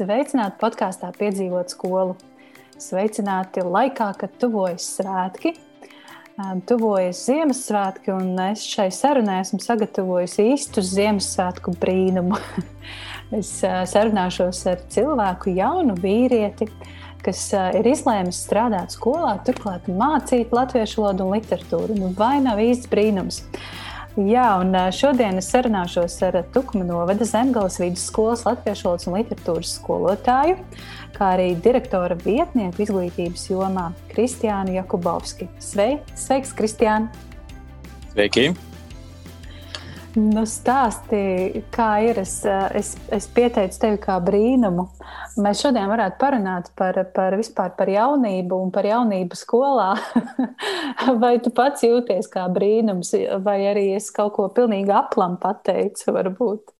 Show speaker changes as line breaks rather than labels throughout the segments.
Sveicināti podkāstā Piedzīvot skolu. Sveicināti laikā, kad tuvojas svētki. Tuvojas Ziemassvētki, un es šai sarunai esmu sagatavojusi īstu Ziemassvētku brīnumu. es sarunāšos ar cilvēku, jaunu vīrieti, kas ir izlēmis strādāt skolā, turklāt mācīt latviešu valodu un literatūru. Nu, vai nav īsts brīnums? Jā, un šodien es sarunāšos ar Tukuma novada Zemgales vidusskolas latviešu valodas un literatūras skolotāju, kā arī direktora vietnieku izglītības jomā Kristiānu Jakubovski. Svei, sveiks, Kristiāna!
Sveiki!
Nu, stāsti, kā ir. Es, es, es pieteicu tevi kā brīnumu. Mēs šodien varētu parunāt par, par vispār par jaunību un par jaunību skolā. vai tu pats jūties kā brīnums, vai arī es kaut ko pilnīgi aplam pateicu, varbūt?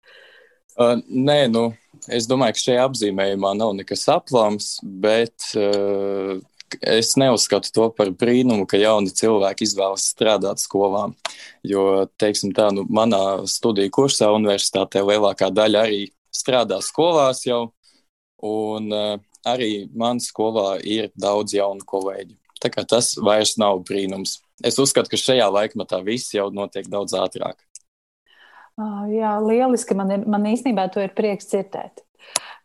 Uh, nē, nu, es domāju, ka šajā apzīmējumā nav nekas aplams, bet uh, es neuzskatu to par brīnumu, ka jauni cilvēki izvēlas strādāt skolā. Jo, teiksim tā, nu, manā studiju kursā universitātē lielākā daļa arī strādā skolās jau, un uh, arī manā skolā ir daudz jaunu kolēģu. Tā kā tas vairs nav brīnums. Es uzskatu, ka šajā laikmatā viss jau notiek daudz ātrāk.
Oh, jā, lieliski. Man, ir, man īstenībā to ir prieks dzirdēt.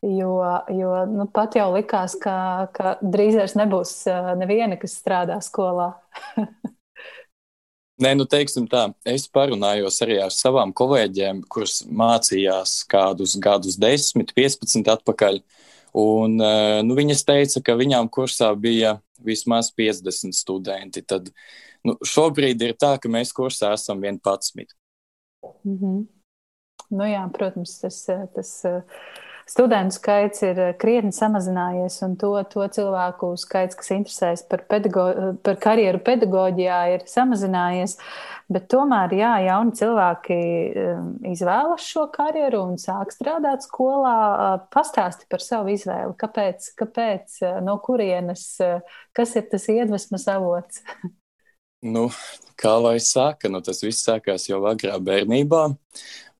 Jo, jo nu, pat jau likās, ka, ka drīz vairs nebūs neviena, kas strādā skolā.
Nē, nu, teiksim tā, es parunājos arī ar savām kolēģiem, kuras mācījās kādus gadus, 10, 15 atpakaļ. Un, nu, viņas teica, ka viņām kursā bija vismaz 50 studenti. Tad nu, šobrīd ir tā, ka mēs kursā esam 11.
Mm -hmm. nu, jā, protams, tas. tas studentu skaits ir eh, krietni samazinājies, un to, to cilvēku skaits, kas interesējas par, pedago, par karjeru pedagoģijā, ir samazinājies. Bet tomēr, jā, jauni cilvēki eh, izvēlas šo karjeru un sāk strādāt skolā. Eh, pastāsti par savu izvēli. Kāpēc, kāpēc no kurienes, kas ir tas iedvesmas avots?
Nu, kā lai saka, nu, tas viss sākās jau agrā bērnībā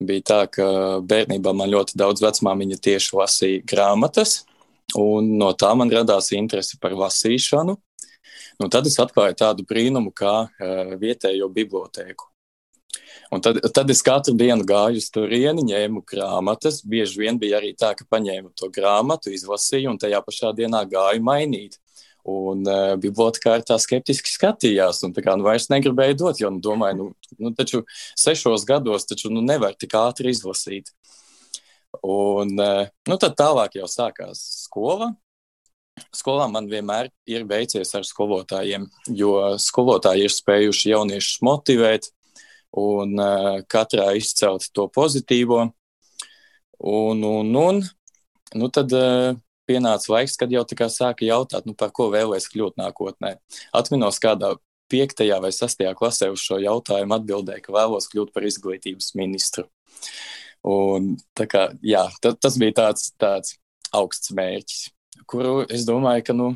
bija tā, ka bērnībā man ļoti daudz vecmāmiņa tieši lasīja grāmatas, un no tā man radās interese par lasīšanu. Nu, tad es atklāju tādu brīnumu kā uh, vietējo bibliotēku. Un tad, tad es katru dienu gāju uz turieni, ņēmu grāmatas. Bieži vien bija arī tā, ka paņēmu to grāmatu, izlasīju, un tajā pašā dienā gāju mainīt. Un uh, bibliotekāri tā skeptiski skatījās, un tā kā nu, vairs negribēja dot, jo nu, domāju, nu, nu, taču sešos gados taču nu, nevar tik ātri izlasīt. Un uh, nu, tad tālāk jau sākās skola. Skolā man vienmēr ir veicies ar skolotājiem, jo skolotāji ir spējuši jauniešus motivēt un uh, katrā izcelt to pozitīvo. Un, un, un nu tad uh, pienāca laiks, kad jau sāka jautāt, nu, par ko vēlēs kļūt nākotnē. Atminos, kādā piektajā vai sastajā klasē uz šo jautājumu atbildēja, ka vēlos kļūt par izglītības ministru. Un, kā, jā, ta, tas bija tāds, tāds augsts mērķis, kuru es domāju, ka nu,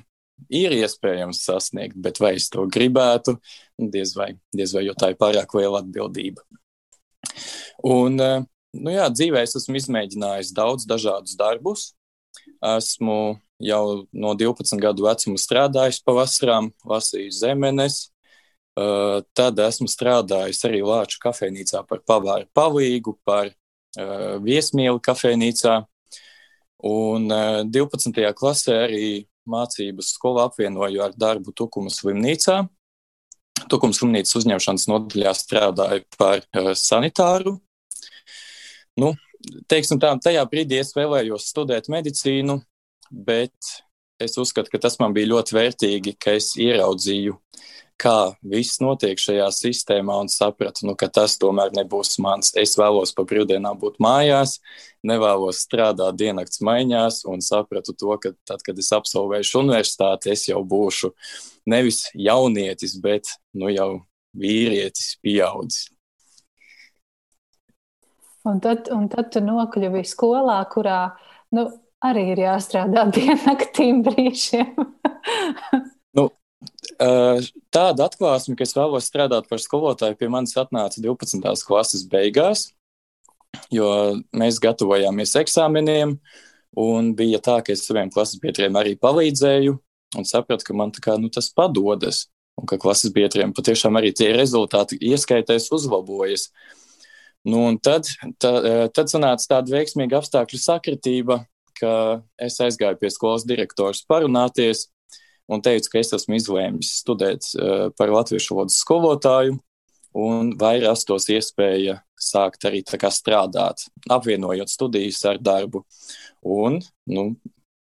ir iespējams sasniegt, bet vai es to gribētu, nu, diez vai, diez vai jo tā ir pārāk liela atbildība. Un, nu jā, dzīvē es esmu izmēģinājis daudz dažādus darbus, Esmu jau no 12 gadu vecuma strādājis pavasarām, lasīju zemenes. Uh, tad esmu strādājis arī Lāču kafejnīcā par pavāru palīgu, par uh, viesmīlu kafejnīcā. Un uh, 12. klasē arī mācības skolu apvienoju ar darbu Tukuma slimnīcā. Tukuma slimnīcas uzņemšanas nodaļā strādāju par sanitāru. Nu, teiksim tā, tajā brīdī es vēlējos studēt medicīnu, bet es uzskatu, ka tas man bija ļoti vērtīgi, ka es ieraudzīju, kā viss notiek šajā sistēmā un sapratu, nu, ka tas tomēr nebūs mans. Es vēlos pa brīvdienām būt mājās, nevēlos strādāt diennakts maiņās un sapratu to, ka tad, kad es absolvēšu universitāti, es jau būšu nevis jaunietis, bet nu, jau vīrietis, pieaudzis.
Un tad, un tad tu nokļuvi skolā, kurā nu, arī ir jāstrādā diennaktīm brīžiem.
nu, tāda atklāsme, ka es vēlos strādāt par skolotāju, pie manis atnāca 12. klases beigās, jo mēs gatavojāmies eksāmeniem. Un bija tā, ka es saviem klases biedriem arī palīdzēju un sapratu, ka man kā, nu, tas padodas. Un ka klases biedriem patiešām arī tie rezultāti ieskaitēs uzlabojas. Nu, tad, tā, tad sanāca tāda veiksmīga apstākļu sakritība, ka es aizgāju pie skolas direktors parunāties un teicu, ka es esmu izlēmis studēt par latviešu valodas skolotāju un vai rastos iespēja sākt arī strādāt, apvienojot studijas ar darbu. Un, nu,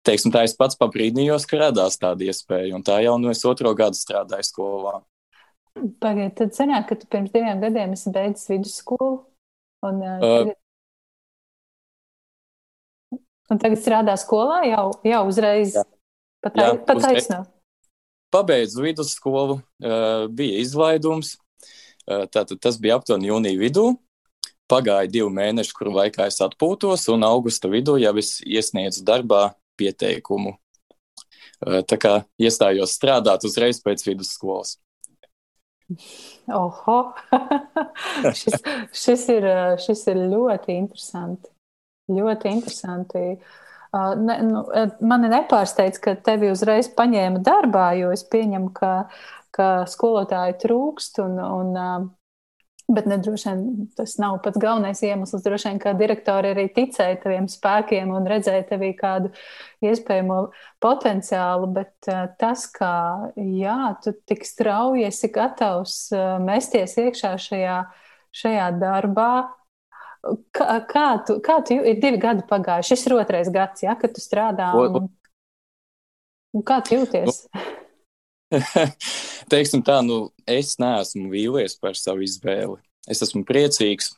teiksim, tā es pats pabrīnījos, ka radās tāda iespēja, un tā jau no es otro gadu strādāju skolā.
Pagaidiet, tad sanāk, ka tu pirms diviem gadiem esi beidzis vidusskolu, un, uh, tagad, un tagad strādā skolā jau, jau uzreiz, jā. pat, jā, pat aizsnā.
Pabeidzu vidusskolu, uh, bija izlaidums, Tātad tas bija aptuveni jūnija vidū. Pagāja divi mēneši, kuru laikā es atpūtos, un augusta vidū jau es iesniedzu darbā pieteikumu. Tā kā iestājos strādāt uzreiz pēc vidusskolas.
Oho! šis, šis, ir, šis ir ļoti interesanti. Ļoti interesanti. Ne, nu, mani nepārsteidz, ka tevi uzreiz paņēma darbā, jo es pieņemu, ka ka skolotāju trūkst. Un, un, Bet nedroši vien tas nav pats galvenais iemesls. Droši vien, ka direktori arī ticēja taviem spēkiem un redzēja tevī kādu iespējamo potenciālu. Bet tas, ka jā, tu tik strauji esi gatavs mesties iekšā šajā, šajā darbā, kā, kā tu, kā tu ir divi gadi pagājuši? Šis ir otrais gads, ja, kad tu strādā. Un, un kā tu jūties? Nu.
Teiksim tā, nu, es neesmu vīlies par savu izvēli. Es esmu priecīgs,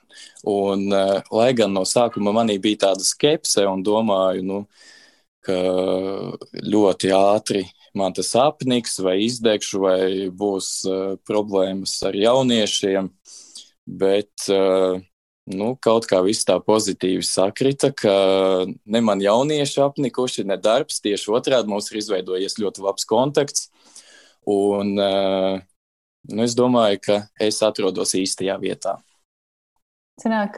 un uh, lai gan no sākuma manī bija tāda skepse un domāju, nu, ka ļoti ātri man tas apniks, vai izdegšu, vai būs uh, problēmas ar jauniešiem, bet uh, nu, kaut kā viss tā pozitīvi sakrita, ka ne man jaunieši apnikuši, ne darbs, tieši otrādi mums ir izveidojies ļoti labs kontakts. Un, uh, nu, es domāju, ka es atrodos īstajā vietā.
Cenāk,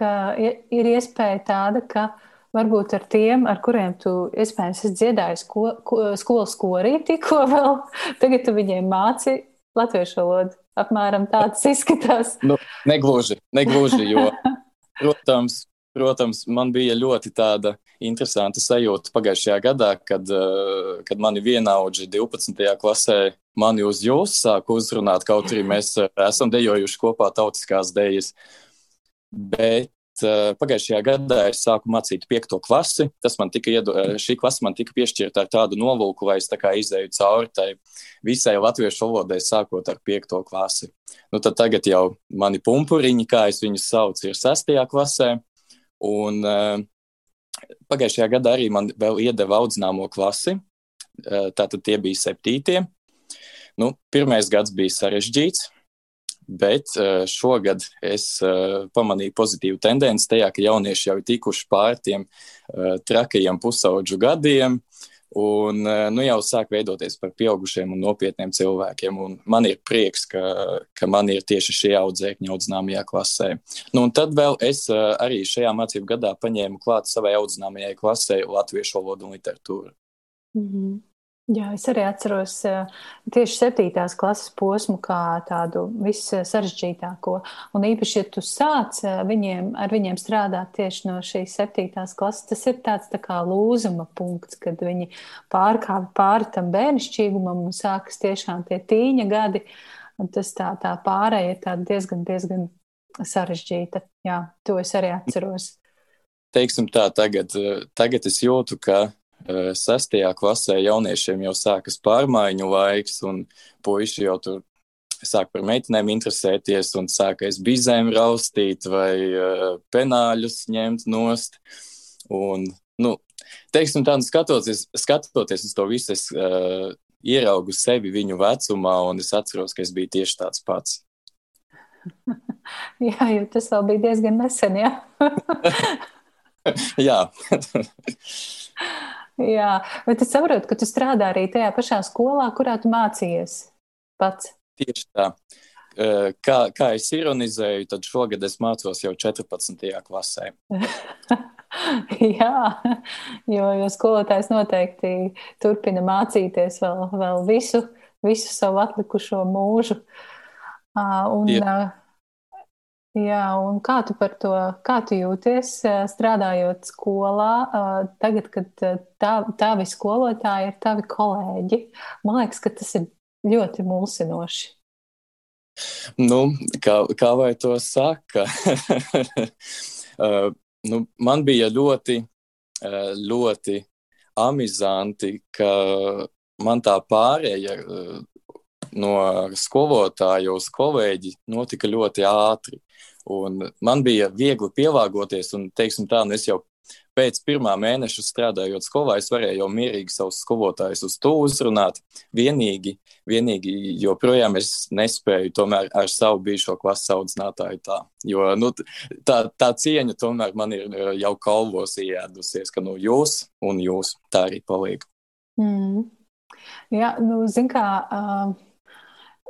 ir iespēja tāda, ka varbūt ar tiem, ar kuriem tu iespējams esi dziedājis ko, ko, skolas korī tikko vēl, tagad tu viņiem māci latviešu valodu. Apmēram tāds izskatās.
Nu, negluži, negluži, jo, protams, Protams, man bija ļoti tāda interesanta sajūta pagājušajā gadā, kad, eh, kad mani vienaudži 12. klasē mani uz jūs sāku uzrunāt, kaut arī mēs eh, esam dejojuši kopā tautiskās dejas. Bet uh, pagājušajā gadā es sāku mācīt piekto klasi. Tas man tika iedo, šī klase man tika piešķirta ar tādu nolūku, lai es tā kā izēju cauri tai visai latviešu valodai, sākot ar piekto klasi. Nu, tad tagad jau mani pumpuriņi, kā es viņus saucu, ir sestajā klasē. Un pagājušajā gadā arī man vēl iedeva audzināmo klasi. Tātad tie bija septītie. Nu, pirmais gads bija sarežģīts, bet šogad es pamanīju pozitīvu tendenci tajā, ka jaunieši jau ir tikuši pāri tiem trakajiem pusauģu gadiem. Un eh, nu, jau sāk veidoties par pieaugušiem un nopietniem cilvēkiem. Un man ir prieks, ka, ka man ir tieši šie audzēkņi audzināmajā klasē. Nu, un tad vēl es eh, arī šajā mācību gadā paņēmu klāt savai audzināmajai klasē latviešu valodu un literatūru.
Mm -hmm. Jā, es arī atceros tieši septītās klases posmu kā tādu vissarežģītāko. Un īpaši, ja tu sāc viņiem, ar viņiem strādāt tieši no šīs septītās klases, tas ir tāds tā kā lūzuma punkts, kad viņi pārkāpj pāri tam bērnišķīgumam un sākas tiešām tie tīņa gadi. Un tas tā, tā pārēja ir diezgan, diezgan sarežģīta. Jā, to es arī atceros.
Teiksim tā, tagad, tagad es jūtu, ka Eh, sestajā klasē jauniešiem jau sākas pārmaiņu laiks, un puiši jau tur sāk par meitenēm interesēties un sākais bizēm raustīt vai uh, penāļus ņemt nost. Un, nu, teiksim tā, nu, skatoties, skatoties uz to visu, es uh, ieraugu sevi viņu vecumā, un es atceros, ka es biju tieši tāds pats.
jā, jo tas vēl bija diezgan nesen, jā.
jā.
Jā, bet es saprotu, ka tu strādā arī tajā pašā skolā, kurā tu mācījies pats.
Tieši tā. Kā, kā es ironizēju, tad šogad es mācos jau 14. klasē.
Jā, jo, jo skolotājs noteikti turpina mācīties vēl, vēl visu, visu savu atlikušo mūžu. Un, jā. Jā, un kā tu par to, kā tu jūties strādājot skolā, tagad, kad tā, tavi skolotāji ir tavi kolēģi? Man liekas, ka tas ir ļoti mulsinoši.
Nu, kā, kā vai to saka? nu, man bija ļoti, ļoti amizanti, ka man tā pārēja no skolotāja uz kolēģi notika ļoti ātri. Un man bija viegli pielāgoties, un teiksim, tā, nu es jau pēc pirmā mēneša strādājot skolā, es varēju jau mierīgi savus skolotājus uz to uzrunāt. Vienīgi, vienīgi joprojām es nespēju tomēr ar savu bijušo klases audzinātāju tā. Jo nu, tā, tā cieņa tomēr man ir eh, jau kalvos iēdusies, ka nu, jūs un jūs tā arī paliek.
Mm. Jā, nu, zin kā. Uh...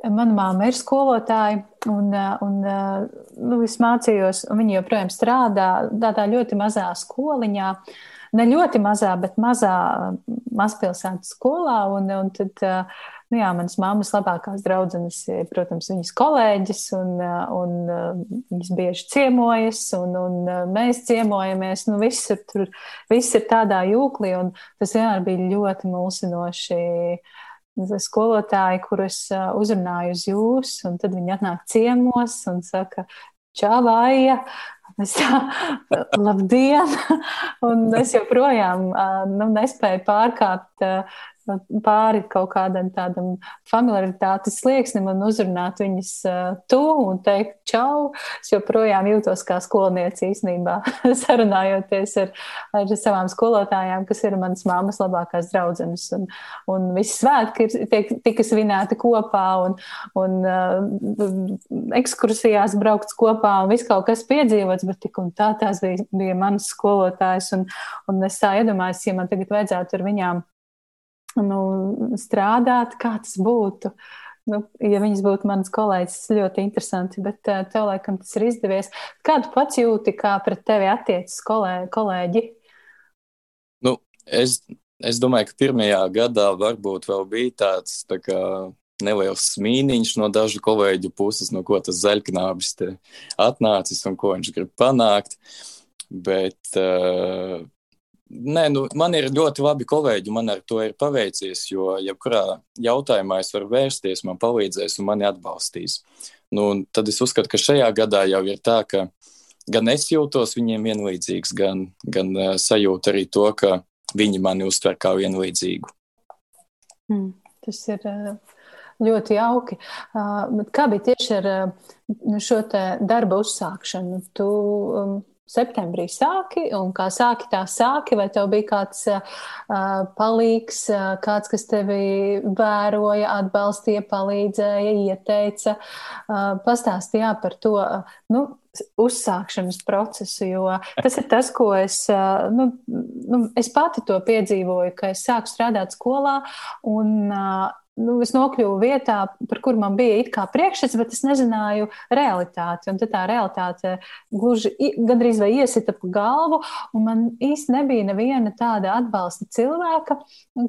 Mana māma ir skolotāja, un, un nu, es mācījos, un viņa joprojām strādā tādā ļoti mazā skoliņā. Ne ļoti mazā, bet mazā mazpilsētas skolā. Un, un tad, nu jā, manas mammas labākās draudzenes ir, protams, viņas kolēģis, un, un viņas bieži ciemojas, un, un mēs ciemojamies. Nu, viss, ir tur, viss ir tādā jūklī, un tas vienmēr bija ļoti mulsinoši skolotāji, kurus uzrunāju uz jūs, un tad viņi atnāk ciemos un saka, čāvāja. Es tā, labdien! Un es joprojām nu, nespēju pārkāpt pāri kaut kādam tādam familiaritātes slieksnim un uzrunāt viņas tu un teikt čau. Es joprojām jūtos kā skolniece īstenībā, sarunājoties ar, ar savām skolotājām, kas ir manas māmas labākās draudzenes. Un, un visi svētki ir tiek, tika svinēti kopā un, un uh, ekskursijās braukts kopā un viss kaut kas piedzīvots, bet tik un tā tās bija, bija manas skolotājas. Un, un es tā iedomājos, ja man tagad vajadzētu ar viņām nu, strādāt, kā tas būtu. Nu, ja viņas būtu manas kolēģis, tas ļoti interesanti, bet uh, tev laikam tas ir izdevies. Kādu pats jūti, kā pret tevi attiecas kolē, kolēģi?
Nu, es, es domāju, ka pirmajā gadā varbūt vēl bija tāds tā kā, neliels smīniņš no dažu kolēģu puses, no ko tas zaļknābis atnācis un ko viņš grib panākt. Bet uh, Nē, nu, man ir ļoti labi kolēģi, man ar to ir paveicies, jo jebkurā jautājumā es varu vērsties, man palīdzēs un mani atbalstīs. Nu, tad es uzskatu, ka šajā gadā jau ir tā, ka gan es jūtos viņiem vienlīdzīgs, gan, gan uh, sajūtu arī to, ka viņi mani uztver kā vienlīdzīgu.
Mm, tas ir uh, ļoti jauki. Uh, kā bija tieši ar uh, šo darba uzsākšanu? Tu, um, septembrī sāki, un kā sāki, tā sāki, vai tev bija kāds uh, palīgs, uh, kāds, kas tevi vēroja, atbalstīja, palīdzēja, ieteica, uh, pastāstīja par to, nu, uzsākšanas procesu, jo tas ir tas, ko es, nu, nu, es pati to piedzīvoju, ka es sāku strādāt skolā un uh, nu, es nokļuvu vietā, par kuru man bija it kā priekšstats, bet es nezināju realitāti. Un tā realitāte gluži gandrīz vai iesita pa galvu, un man īsti nebija neviena tāda atbalsta cilvēka,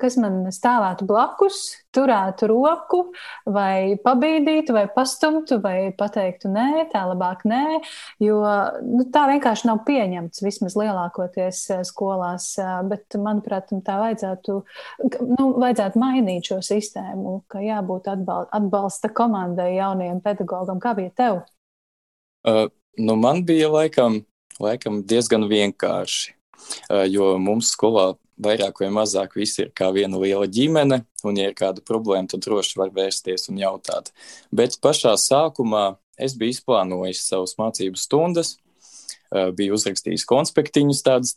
kas man stāvētu blakus, turētu roku, vai pabīdītu, vai pastumtu, vai pateiktu nē, tā labāk nē, jo nu, tā vienkārši nav pieņemts vismaz lielākoties eh, skolās. Eh, bet, manuprāt, tā vajadzētu, nu, vajadzētu mainīt šo sistēmu ka jābūt atbalsta komandai jaunajam pedagogam. Kā bija tev?
Uh, nu man bija laikam, laikam diezgan vienkārši, uh, jo mums skolā vairāk vai mazāk visi ir kā viena liela ģimene, un, ja ir kāda problēma, tad droši var vērsties un jautāt. Bet pašā sākumā es biju izplānojis savas mācību stundas, Eh, biju uzrakstījis konspektiņus tādus,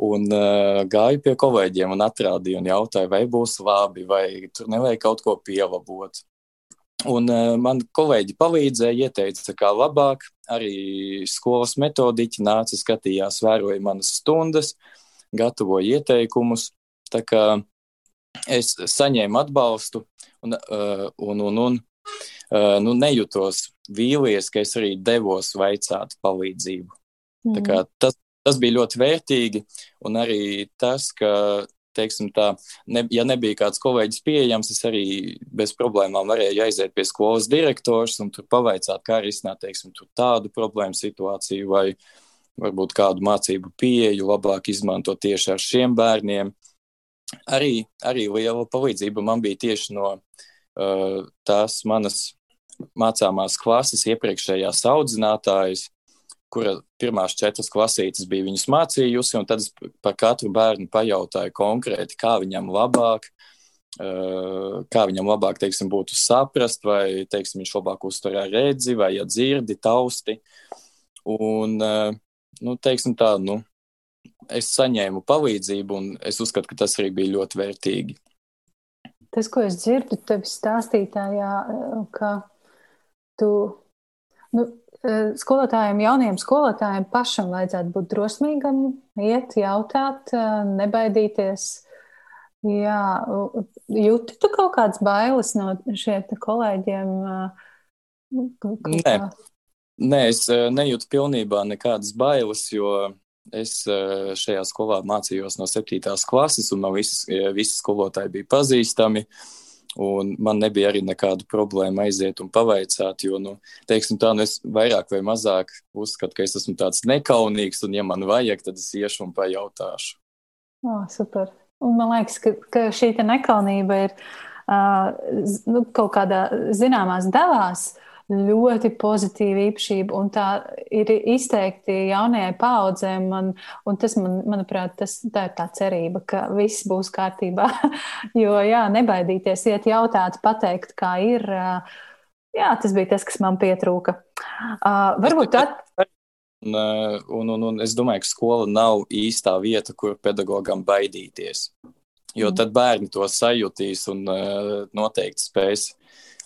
un uh, gāju pie kolēģiem un atrādīju un jautāju, vai būs labi, vai tur nevajag kaut ko pielabot. Un uh, man kolēģi palīdzēja, ieteica, kā labāk. Arī skolas metodiķi nāca, skatījās, vēroja manas stundas, gatavoja ieteikumus. Tā kā es saņēmu atbalstu un, uh, un, un, un uh, nu, nejūtos vīlies, ka es arī devos vaicāt palīdzību. Mm. Tas, tas bija ļoti vērtīgi. Un arī tas, ka, teiksim, tā, ne, ja nebija kāds kolēģis pieejams, es arī bez problēmām varēju aiziet pie skolas direktors un tur pavaicāt, kā risināt, teiksim, tādu problēmu situāciju vai varbūt kādu mācību pieeju labāk izmantot tieši ar šiem bērniem. Arī, arī liela palīdzība man bija tieši no uh, tās manas mācāmās klases iepriekšējās audzinātājas, kura pirmās četras klasītes bija viņas mācījusi, un tad es par katru bērnu pajautāju konkrēti, kā viņam labāk, kā viņam labāk, teiksim, būtu saprast, vai, teiksim, viņš labāk uzturē redzi, vai ja dzirdi, tausti. Un, nu, teiksim tā, nu, es saņēmu palīdzību, un es uzskatu, ka tas arī bija ļoti vērtīgi.
Tas, ko es dzirdu tevis stāstītājā, ka tu nu, Eh, skolotājiem, jauniem skolotājiem pašam vajadzētu būt drosmīgam, iet, jautāt, eh, nebaidīties. Jā, jūti tu kaut kādas bailes no šiem kolēģiem? Eh,
nu, Nē. Nē, es nejūtu pilnībā nekādas bailes, jo es šajā skolā mācījos no 7. klases, un man visas, visi skolotāji bija pazīstami. Uh, man nebija arī nekāda problēma aiziet un pavaicāt, jo, nu, teiksim, tā, nu, es vairāk vai mazāk uzskatu, ka es esmu tāds nekaunīgs, un, ja man vajag, tad es iešu un pajautāšu.
Oh, super. Un man liekas, ka, ka šī nekaunība ir uh, nu, kaut kādā zināmās devās ļoti pozitīva īpašība, un tā ir izteikti jaunajai paudzēm. Man, un tas, man, manuprāt, tas, tā ir tā cerība, ka viss būs kārtībā. jo, jā, nebaidīties, iet jautāt, pateikt, kā ir. Jā, tas bija tas, kas man pietrūka. Uh, varbūt tā.
Un, un, un, un es domāju, ka skola nav īstā vieta, kur pedagogam baidīties. Jo mm. tad bērni to sajutīs un uh, noteikti spēs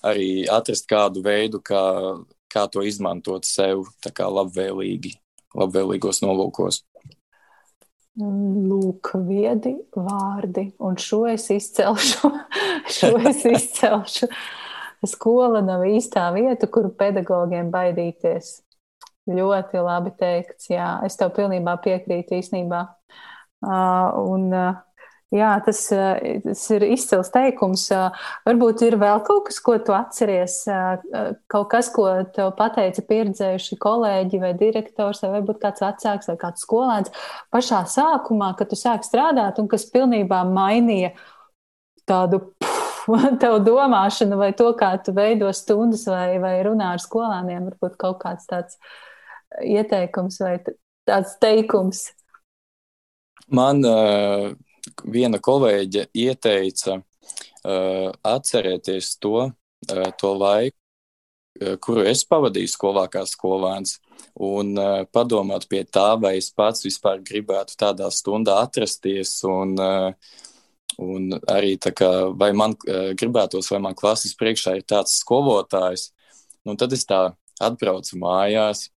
arī atrast kādu veidu, kā, kā to izmantot sev labvēlīgi, labvēlīgos nolūkos.
Lūk, viedi vārdi, un šo es izcelšu. šo es izcelšu. Skola nav īstā vieta, kur pedagogiem baidīties. Ļoti labi teikts. Jā, es tev pilnībā piekrītu īstenībā. Uh, un, uh, Jā, tas, tas ir izcils teikums. Varbūt ir vēl kaut kas, ko tu atceries, kaut kas, ko tev pateica pieredzējuši kolēģi vai direktors, vai varbūt kāds vecāks vai kāds skolēns pašā sākumā, kad tu sāk strādāt un kas pilnībā mainīja tādu tev domāšanu vai to, kā tu veido stundas vai, vai runā ar skolāniem, varbūt kaut kāds tāds ieteikums vai tāds teikums.
Man uh, viena kolēģe ieteica uh, atcerēties to, uh, to laiku, uh, kuru es pavadīju skolā kā skolāns, un uh, padomāt pie tā, vai es pats vispār gribētu tādā stundā atrasties. Un, uh, Un arī kā, vai man uh, gribētos, vai man klases priekšā ir tāds skolotājs, nu tad es tā atbraucu mājās,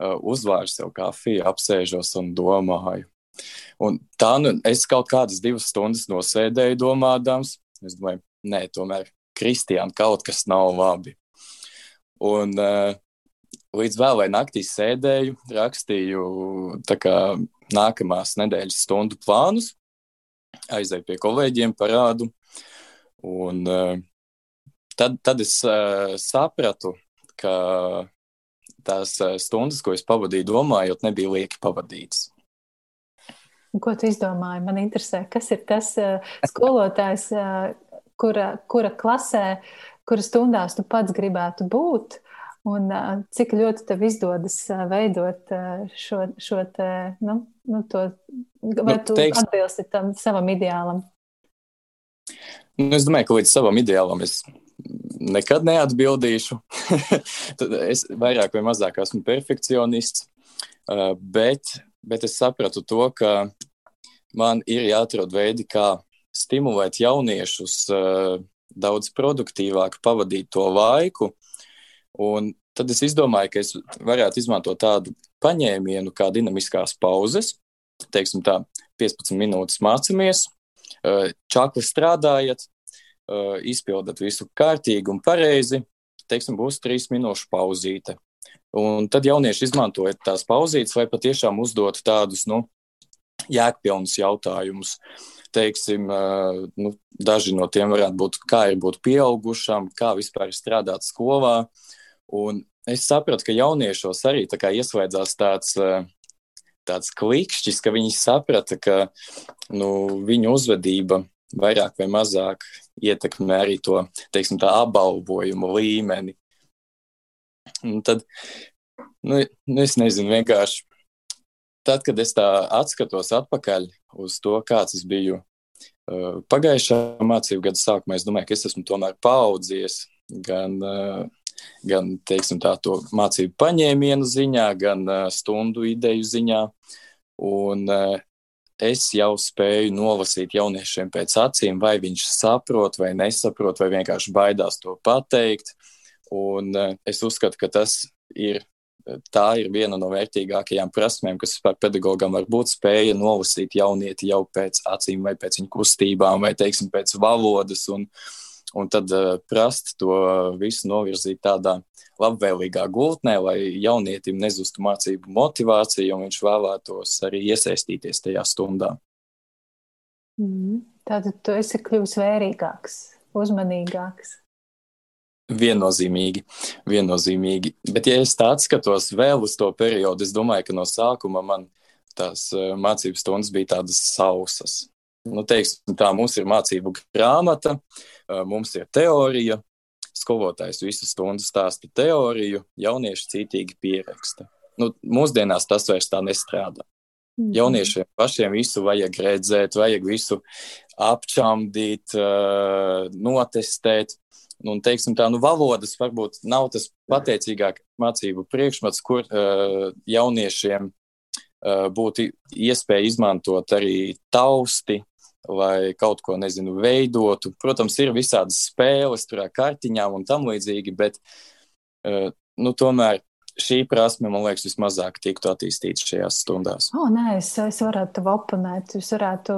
uh, uzvāru sev kafiju, apsēžos un domāju, Un tā nu, es kaut kādas divas stundas nosēdēju, domādams, es domāju, nē, tomēr Kristiāna kaut kas nav labi. Un uh, līdz vēlai naktī sēdēju, rakstīju kā, nākamās nedēļas stundu plānus, aizēju pie kolēģiem, parādu. Un, uh, tad, tad es uh, sapratu, ka tās stundas, ko es pavadīju domājot, nebija lieki pavadītas.
Ko tu izdomāji? Man interesē, kas ir tas uh, skolotājs, uh, kura, kura klasē, kura stundās tu pats gribētu būt, un uh, cik ļoti tev izdodas veidot šo, šo te, nu, nu, to, vai nu, tu teiks... atbilsti tam savam ideālam?
Nu, es domāju, ka līdz savam ideālam es nekad neatbildīšu. es vairāk vai mazāk esmu perfekcionists, bet bet es sapratu to, ka man ir jāatrod veidi, kā stimulēt jauniešus uh, daudz produktīvāk pavadīt to laiku. Un tad es izdomāju, ka es varētu izmantot tādu paņēmienu kā dinamiskās pauzes. Teiksim tā, 15 minūtes mācāmies, uh, čakli strādājat, uh, izpildat visu kārtīgi un pareizi. Teiksim, būs 3 minūšu pauzīte. Un tad jaunieši izmantoja tās pauzītes, lai patiešām uzdotu tādus nu, jēgpilnus jautājumus. Teiksim, nu, daži no tiem varētu būt, kā ir būt pieaugušam, kā vispār strādāt skolā. Un es sapratu, ka jauniešos arī ieslēdzās tāds, tāds klikšķis, ka viņi saprata, ka nu, viņu uzvedība vairāk vai mazāk ietekmē arī to teiksim, apbalvojumu līmeni. Un tad, nu, nu, es nezinu, vienkārši tad, kad es tā atskatos atpakaļ uz to, kāds es biju uh, pagājušā mācību gada sākumā, es domāju, ka es esmu tomēr paaudzies gan, uh, gan teiksim, tā, to mācību paņēmienu ziņā, gan uh, stundu ideju ziņā. Un, uh, es jau spēju nolasīt jauniešiem pēc acīm, vai viņš saprot vai nesaprot, vai vienkārši baidās to pateikt. Un uh, es uzskatu, ka tas ir tā ir viena no vērtīgākajām prasmēm, kas vispār pedagogam var būt spēja nolasīt jaunieti jau pēc acīm vai pēc viņa kustībām vai, teiksim, pēc valodas un, un tad uh, prast to visu novirzīt tādā labvēlīgā gultnē, lai jaunietim nezustu mācību motivācija un viņš vēlētos arī iesaistīties tajā stundā.
Mm. Tātad tu esi kļuvis vērīgāks, uzmanīgāks.
Viennozīmīgi, viennozīmīgi. Bet, ja es tā skatos vēl uz to periodu, es domāju, ka no sākuma man tās eh, mācību stundas bija tādas sausas. Nu, teiksim, tā mums ir mācību grāmata, eh, mums ir teorija, skolotājs visu stundu stāsta teoriju, jaunieši cītīgi pieraksta. Nu, mūsdienās tas vairs tā nestrādā. Mm. Jauniešiem pašiem visu vajag redzēt, vajag visu apčamdīt, eh, notestēt. Un, teiksim, tā, nu, valodas varbūt nav tas pateicīgāk mācību priekšmets, kur uh, jauniešiem uh, būtu iespēja izmantot arī tausti, lai kaut ko, nezinu, veidotu. Protams, ir visādas spēles, tur ar kartiņām un tam līdzīgi, bet, uh, nu, tomēr šī prasme, man liekas, vismazāk tiktu attīstīta šajās stundās.
Oh, nē, es, es varētu oponēt. Jūs varētu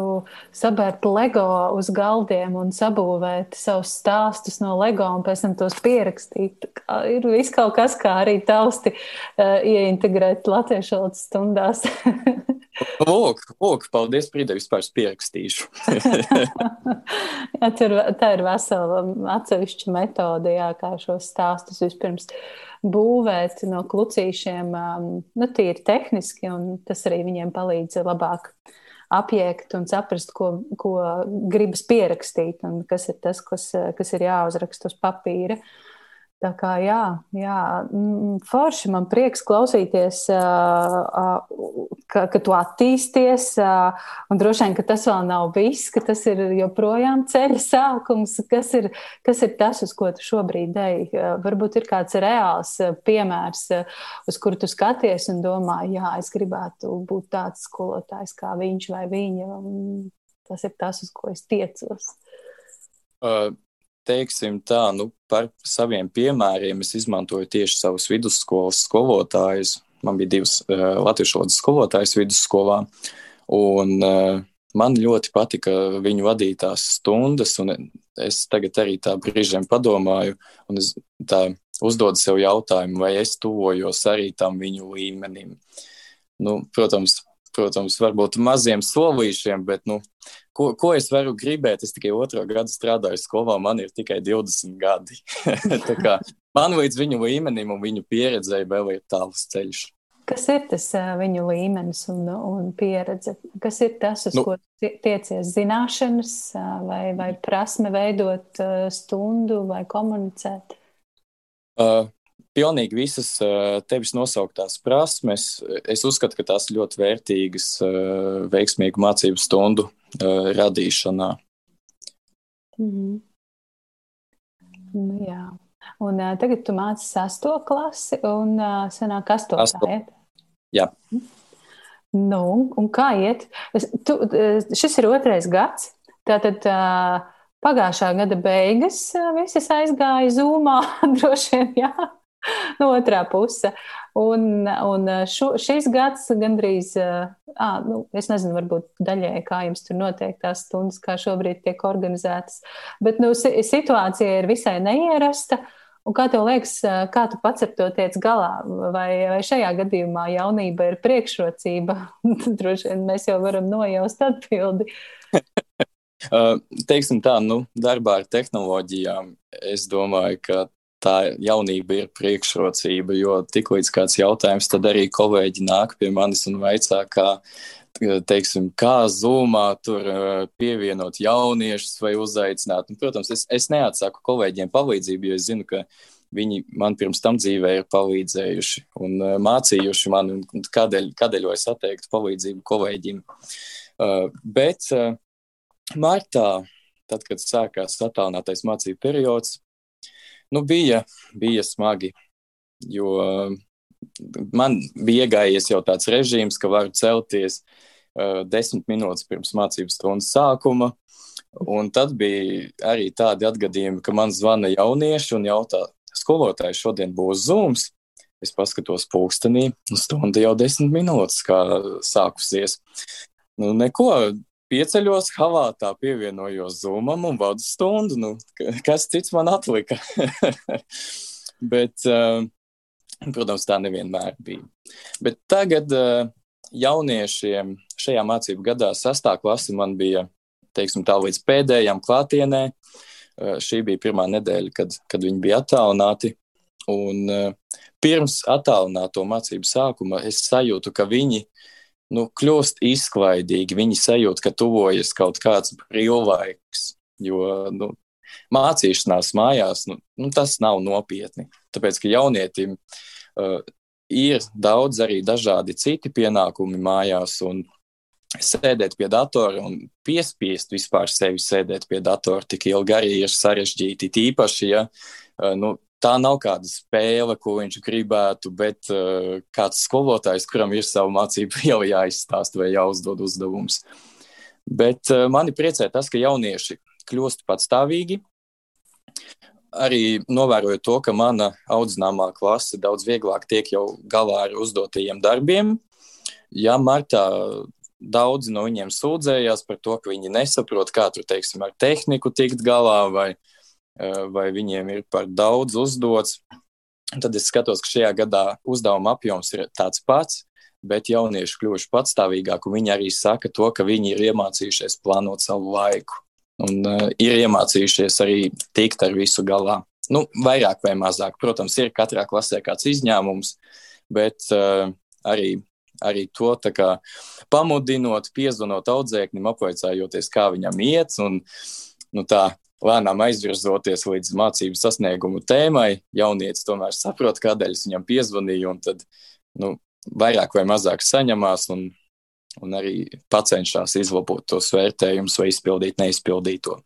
sabērt LEGO uz galdiem un sabūvēt savus stāstus no LEGO un pēc tam tos pierakstīt. Ir viss kaut kas, kā arī tausti uh, ieintegrēt latviešu valodas stundās.
Lūk, lūk, paldies, Prīdē, vispār pierakstīšu.
jā, tur, tā ir vesela atsevišķa metode, jā, kā šos stāstus vispirms būvēt no klucīšiem, um, nu, tīri tehniski, un tas arī viņiem palīdz labāk apjēgt un saprast, ko, ko gribas pierakstīt, un kas ir tas, kas, kas ir jāuzraksta uz papīra. Uh, Tā kā jā, jā, forši man prieks klausīties, ka, ka tu attīsties, un droši vien, ka tas vēl nav viss, ka tas ir joprojām ceļa sākums. Kas ir, kas ir tas, uz ko tu šobrīd ej? Varbūt ir kāds reāls piemērs, uz kuru tu skaties un domā, jā, es gribētu būt tāds skolotājs kā viņš vai viņa. Tas ir tas, uz ko es tiecos.
Uh teiksim tā, nu, par saviem piemēriem es izmantoju tieši savus vidusskolas skolotājus. Man bija divas uh, latviešu valodas skolotājas vidusskolā, un uh, man ļoti patika viņu vadītās stundas, un es tagad arī tā brīžiem padomāju, un es tā uzdodu sev jautājumu, vai es tuvojos arī tam viņu līmenim. Nu, protams, protams, varbūt maziem solīšiem, bet, nu, ko, ko es varu gribēt? Es tikai otro gadu strādāju skolā, man ir tikai 20 gadi. kā, man līdz viņu līmenim un viņu pieredzēji vēl ir tāls ceļš.
Kas ir tas viņu līmenis un, un pieredze? Kas ir tas, uz nu, ko tiecies zināšanas vai, vai prasme veidot stundu vai komunicēt?
Uh, pilnīgi visas tevis nosauktās prasmes, es uzskatu, ka tās ir ļoti vērtīgas veiksmīgu mācību stundu radīšanā.
Mm -hmm. nu, jā. Un uh, tagad tu māci sesto klasi un uh, senāk astotā Asto. iet?
Jā.
Nu, un kā iet? Tu, šis ir otrais gads. Tātad uh, pagājušā gada beigas visas aizgāja zūmā droši vien, jā no otrā puse. Un, un šo, šis gads gandrīz, à, nu, es nezinu, varbūt daļēji, kā jums tur notiek tās stundas, kā šobrīd tiek organizētas, bet nu, situācija ir visai neierasta. Un kā tev liekas, kā tu pats ar to tiec galā? Vai, vai šajā gadījumā jaunība ir priekšrocība? Droši vien mēs jau varam nojaust atbildi.
teiksim tā, nu, darbā ar tehnoloģijām, es domāju, ka tā jaunība ir priekšrocība, jo tiklīdz kāds jautājums, tad arī kolēģi nāk pie manis un vaicā, kā teiksim, kā zūmā tur pievienot jauniešus vai uzaicināt. Un, protams, es, es neatsaku kolēģiem palīdzību, jo es zinu, ka viņi man pirms tam dzīvē ir palīdzējuši un mācījuši man, un kādēļ, kādēļ es atteiktu palīdzību kolēģim. Uh, bet uh, martā, tad, kad sākās attālinātais mācību periods, nu, bija, bija smagi, jo uh, man bija iegājies jau tāds režīms, ka varu celties uh, desmit minūtes pirms mācību stundas sākuma. Un tad bija arī tādi atgadījumi, ka man zvana jaunieši un jautā, skolotāji, šodien būs zūms. Es paskatos pulkstenī, un stunda jau desmit minūtes, kā sākusies. Nu, neko, pieceļos, havātā pievienojos zūmam un vadu stundu. Nu, kas cits man atlika? Bet uh, Protams, tā nevienmēr bija. Bet tagad uh, jauniešiem šajā mācību gadā, sastā klase, man bija teiksim, tā līdz pēdējām klātienē. Uh, šī bija pirmā nedēļa, kad, kad viņi bija attālināti. Un, pirms attālināto mācību sākuma es sajūtu, ka viņi nu, kļūst izklaidīgi. Viņi sajūt, ka tuvojas kaut kāds brīvlaiks. Jo nu, mācīšanās mājās, nu, nu, tas nav nopietni. Tāpēc, ka jaunietim uh, ir daudz arī dažādi citi pienākumi mājās, un sēdēt pie datora un piespiest vispār sevi sēdēt pie datora tik ilgi arī ir sarežģīti. Tīpaši, ja uh, nu, tā nav kāda spēle, ko viņš gribētu, bet uh, kāds skolotājs, kuram ir savu mācību jau jāizstāsta vai jāuzdod uzdevums. Bet uh, mani priecē tas, ka jaunieši kļūst patstāvīgi. Arī novērojot to, ka mana audzināmā klase daudz vieglāk tiek jau galā ar uzdotajiem darbiem. Ja martā daudzi no viņiem sūdzējās par to, ka viņi nesaprot, kā tur, teiksim, ar tehniku tikt galā, vai, vai viņiem ir par daudz uzdots. Tad es skatos, ka šajā gadā uzdevuma apjoms ir tāds pats, bet jaunieši kļuvuši patstāvīgāki, viņi arī saka to, ka viņi ir iemācījušies plānot savu laiku un uh, ir iemācījušies arī tikt ar visu galā. Nu, vairāk vai mazāk, protams, ir katrā klasē kāds izņēmums, bet uh, arī, arī to kā, pamudinot, piezvanot audzēknim, apvaicājoties, kā viņam iet, un nu, tā lēnām aizvirzoties līdz mācību sasniegumu tēmai, jaunietis tomēr saprot, kādēļ es viņam piezvanīju, un tad nu, vairāk vai mazāk saņemās, un un arī cenšas izlabot tos vērtējumus vai izpildīt neizpildīto.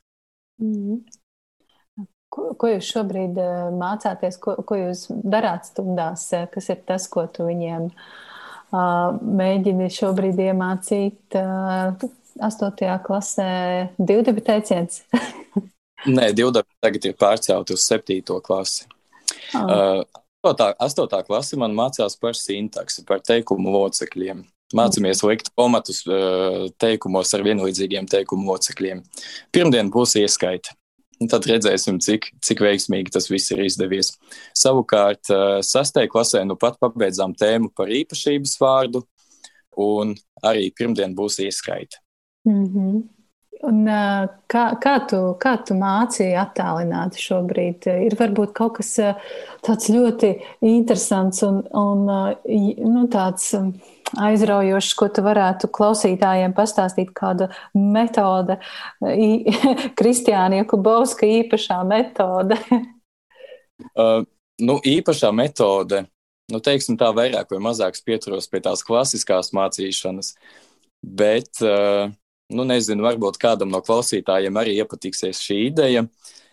Mm -hmm.
Ko, ko jūs šobrīd uh, mācāties, ko, ko jūs darāt stundās, uh, kas ir tas, ko tu viņiem uh, mēģini šobrīd iemācīt uh, 8. klasē? Divdibi teiciens?
Nē, divdibi tagad ir pārcelt uz 7. klasi. Oh. Uh, 8. 8. klase man mācās par sintaksi, par teikumu locekļiem. Mācāmies likt pamatus eh, teikumos ar vienlīdzīgiem teikumu locekļiem. Pirmdien būs ieskaita. Tad redzēsim, cik, cik veiksmīgi tas viss ir izdevies. Savukārt, eh, sastajā klasē nu pat pabeidzām tēmu par īpašības vārdu, un arī pirmdien būs ieskaita.
Mm -hmm. Un, kā, kā, tu, kā tu mācīji attālināti šobrīd? Ir varbūt kaut kas tāds ļoti interesants un, un nu, tāds aizraujošs, ko tu varētu klausītājiem pastāstīt, kāda metode, Kristiāna Jakubovska īpašā metode?
uh, nu, īpašā metode, nu, teiksim tā, vairāk vai mazāk pieturos pie tās klasiskās mācīšanas, bet, uh, nu, nezinu, varbūt kādam no klausītājiem arī iepatiksies šī ideja.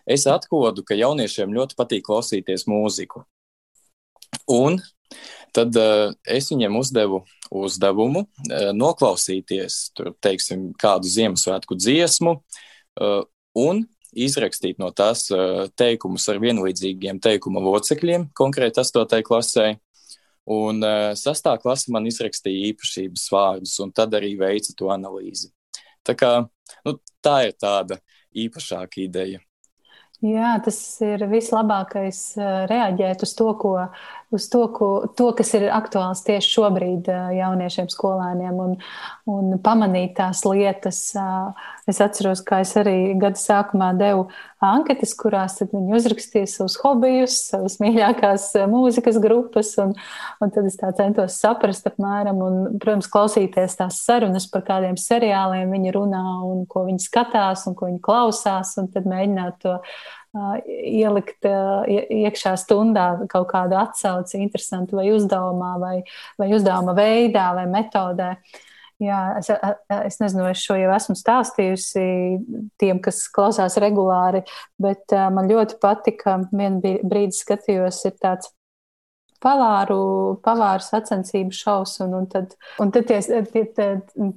Es atkodu, ka jauniešiem ļoti patīk klausīties mūziku. Un tad uh, es viņiem uzdevu uzdevumu uh, noklausīties tur, teiksim, kādu Ziemassvētku dziesmu uh, un izrakstīt no tās uh, teikumus ar vienlīdzīgiem teikuma locekļiem, konkrēti 8. klasē. Un uh, 6. klase man izrakstīja īpašības vārdus, un tad arī veica to analīzi. Tā, kā, nu, tā ir tāda īpašāka ideja.
Jā, tas ir vislabākais reaģēt uz to, ko, uz to, ko, to kas ir aktuāls tieši šobrīd jauniešiem, skolēniem, un, un pamanīt tās lietas. Es atceros, kā es arī gada sākumā devu anketas, kurās viņi uzrakstīja savus hobijus, savas mīļākās mūzikas grupas, un, un tad es tā centos saprast apmēram, un, protams, klausīties tās sarunas par kādiem seriāliem viņi runā, un ko viņi skatās, un ko viņi klausās, un tad mēģināt to ielikt iekšā stundā kaut kādu atsauci, interesantu vai uzdevumā, vai, vai uzdevuma veidā, vai metodē. Jā, es, es nezinu, es šo jau esmu stāstījusi tiem, kas klausās regulāri, bet man ļoti patika. Vienu brīdi skatījos, ir tāds pavāru, pavāru sacensību šaus. Un, un tad, un tad tie, tie, tie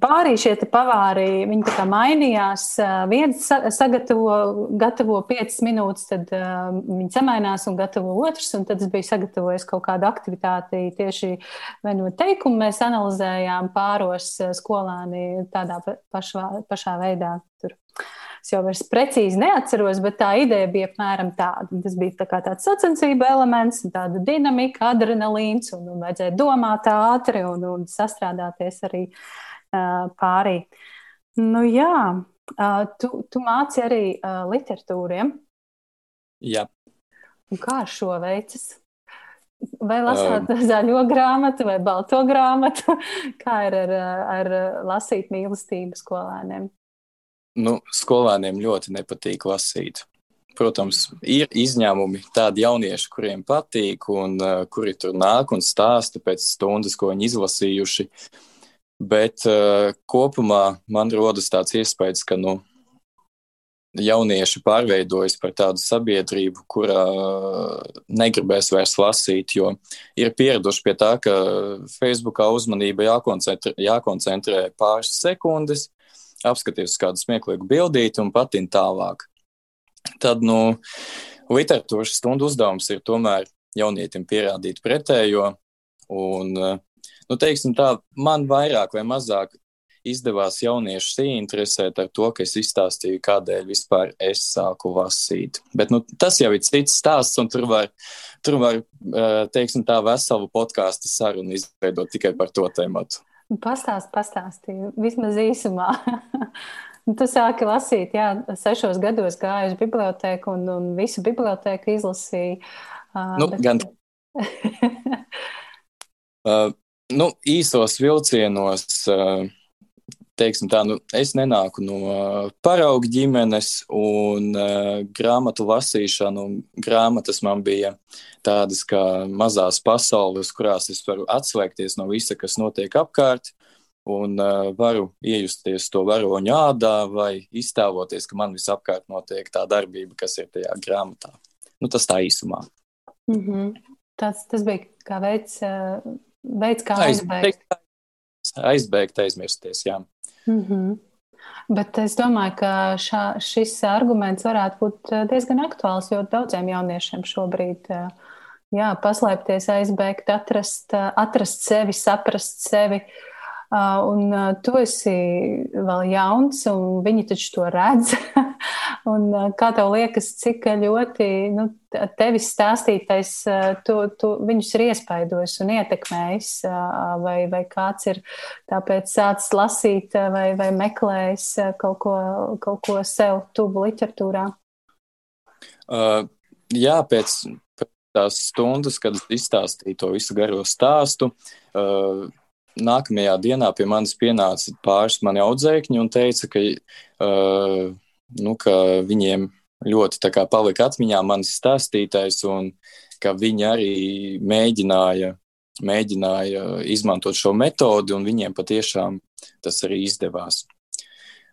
pārī šie pavāri, viņi tā kā mainījās. Viens sagatavo, gatavo 5 minūtes, tad uh, viņi samainās un gatavo otrs. Un tad es biju sagatavojis kaut kādu aktivitāti tieši vai no teikumu mēs analizējām pāros skolāni tādā pašā, pašā veidā. Tur. Es jau vairs precīzi neatceros, bet tā ideja bija apmēram tāda. Tas bija tā tāds sacensību elements, tāda dinamika, adrenalīns, un, un vajadzēja domāt ātri un, un sastrādāties arī uh, pārī. Nu, jā, uh, tu, tu māci arī uh, literatūriem.
Jā.
Un kā ar šo veicas? Vai lasāt um, zaļo grāmatu vai balto grāmatu? Kā ir ar, ar lasīt mīlestību skolēniem?
Nu, skolēniem ļoti nepatīk lasīt. Protams, ir izņēmumi tādi jaunieši, kuriem patīk, un uh, kuri tur nāk un stāsta pēc stundas, ko viņi izlasījuši. Bet uh, kopumā man rodas tāds iespējas, ka nu, jaunieši pārveidojas par tādu sabiedrību, kurā uh, negribēs vairs lasīt, jo ir pieraduši pie tā, ka Facebookā uzmanība jākoncentrē, jākoncentrē pāris sekundes, apskaties kādu smieklīgu bildīti un patin tālāk. Tad, nu, literatūras stundu uzdevums ir tomēr jaunietim pierādīt pretējo. Un, nu, teiksim tā, man vairāk vai mazāk izdevās jauniešus ieinteresēt ar to, ka es izstāstīju, kādēļ vispār es sāku lasīt. Bet nu, tas jau ir cits stāsts, un tur var, tur var teiksim, tā veselu podkāstu sarunu izveidot tikai par to tēmu.
Pastāst, pastāstīju, vismaz īsumā. tu sāki lasīt, jā, sešos gados gāju uz bibliotēku un, un visu bibliotēku izlasīju.
Nu, bet... gan. uh, nu, īsos vilcienos. Uh, teiksim tā, nu, es nenāku no parauga ģimenes, un uh, grāmatu lasīšana, un grāmatas man bija tādas kā mazās pasaules, kurās es varu atslēgties no visa, kas notiek apkārt, un uh, varu iejusties to varoņu ādā vai iztēloties, ka man visapkārt notiek tā darbība, kas ir tajā grāmatā. Nu, tas tā īsumā.
Mm -hmm. tas, tas bija kā veids, veids kā aizbēgt.
Aizbēgt, aizmirsties, jā.
Mm -hmm. Bet es domāju, ka šā, šis arguments varētu būt eh, diezgan aktuāls ļoti daudziem jauniešiem šobrīd. Eh, jā, paslēpties, aizbēgt, atrast, eh, atrast sevi, saprast sevi. Un tu esi vēl jauns, un viņi taču to redz. Un, kā tev liekas, cik ļoti nu, tevis stāstītais to, to viņus ir iespaidojis un ietekmējis, vai, vai kāds ir tāpēc sācis lasīt vai, vai meklējis kaut ko, kaut ko sev tuvu literatūrā?
Uh, jā, pēc, tās stundas, kad izstāstīju to visu garo stāstu, uh, nākamajā dienā pie manis pienāca pāris mani audzēkņi un teica, ka uh, nu, ka viņiem ļoti kā, palika atmiņā mans stāstītais, un ka viņi arī mēģināja, mēģināja izmantot šo metodi, un viņiem patiešām tas arī izdevās.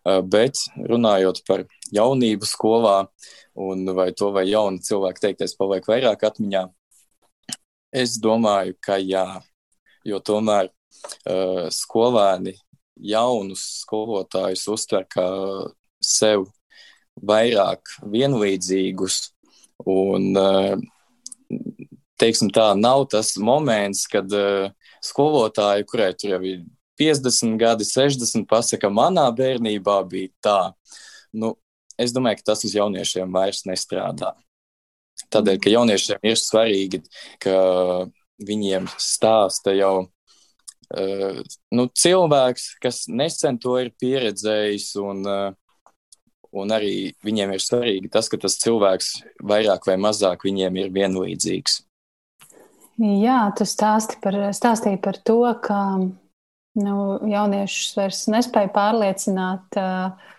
Bet runājot par jaunību skolā, un vai to vai jauni cilvēki teiktais paliek vairāk atmiņā, es domāju, ka jā, jo tomēr uh, skolēni jaunus skolotājus uztver kā sev vairāk vienlīdzīgus. Un, eh, teiksim tā, nav tas moments, kad eh, skolotāji, kurai tur jau ir 50 gadi, 60, pasaka, manā bērnībā bija tā. Nu, es domāju, ka tas uz jauniešiem vairs nestrādā. Tādēļ, ka jauniešiem ir svarīgi, ka viņiem stāsta jau uh, nu, cilvēks, kas nesen to ir pieredzējis, un, uh, un arī viņiem ir svarīgi tas, ka tas cilvēks vairāk vai mazāk viņiem ir vienlīdzīgs.
Jā, tu stāsti par, stāstīji par to, ka nu, jauniešus vairs nespēja pārliecināt uh,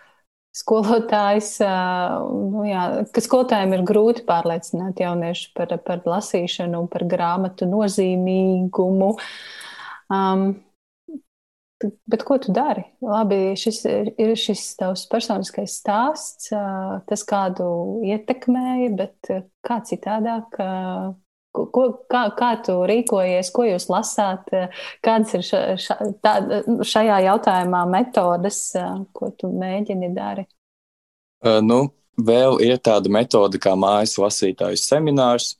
skolotājs, nu, jā, ka skolotājiem ir grūti pārliecināt jauniešus par, par lasīšanu par grāmatu nozīmīgumu. Um, Bet ko tu dari? Labi, šis ir šis tavs personiskais stāsts, tas kādu ietekmēja, bet kā citādāk Ko, kā, kā tu rīkojies, ko jūs lasāt, kādas ir ša, ša, tā, šajā jautājumā metodes, ko tu mēģini darīt?
Nu, vēl ir tāda metode kā mājas lasītāju seminārs,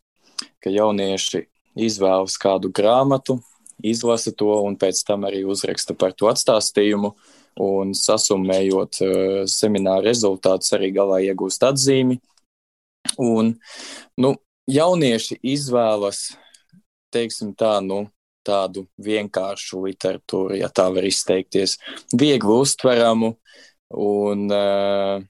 ka jaunieši izvēlas kādu grāmatu, izlasa to un pēc tam arī uzraksta par to atstāstījumu. Un sasumējot uh, semināra rezultātus, arī galā iegūst atzīmi. Un, nu, jaunieši izvēlas, teiksim tā, nu, tādu vienkāršu literatūru, ja tā var izteikties, viegli uztveramu un, eh,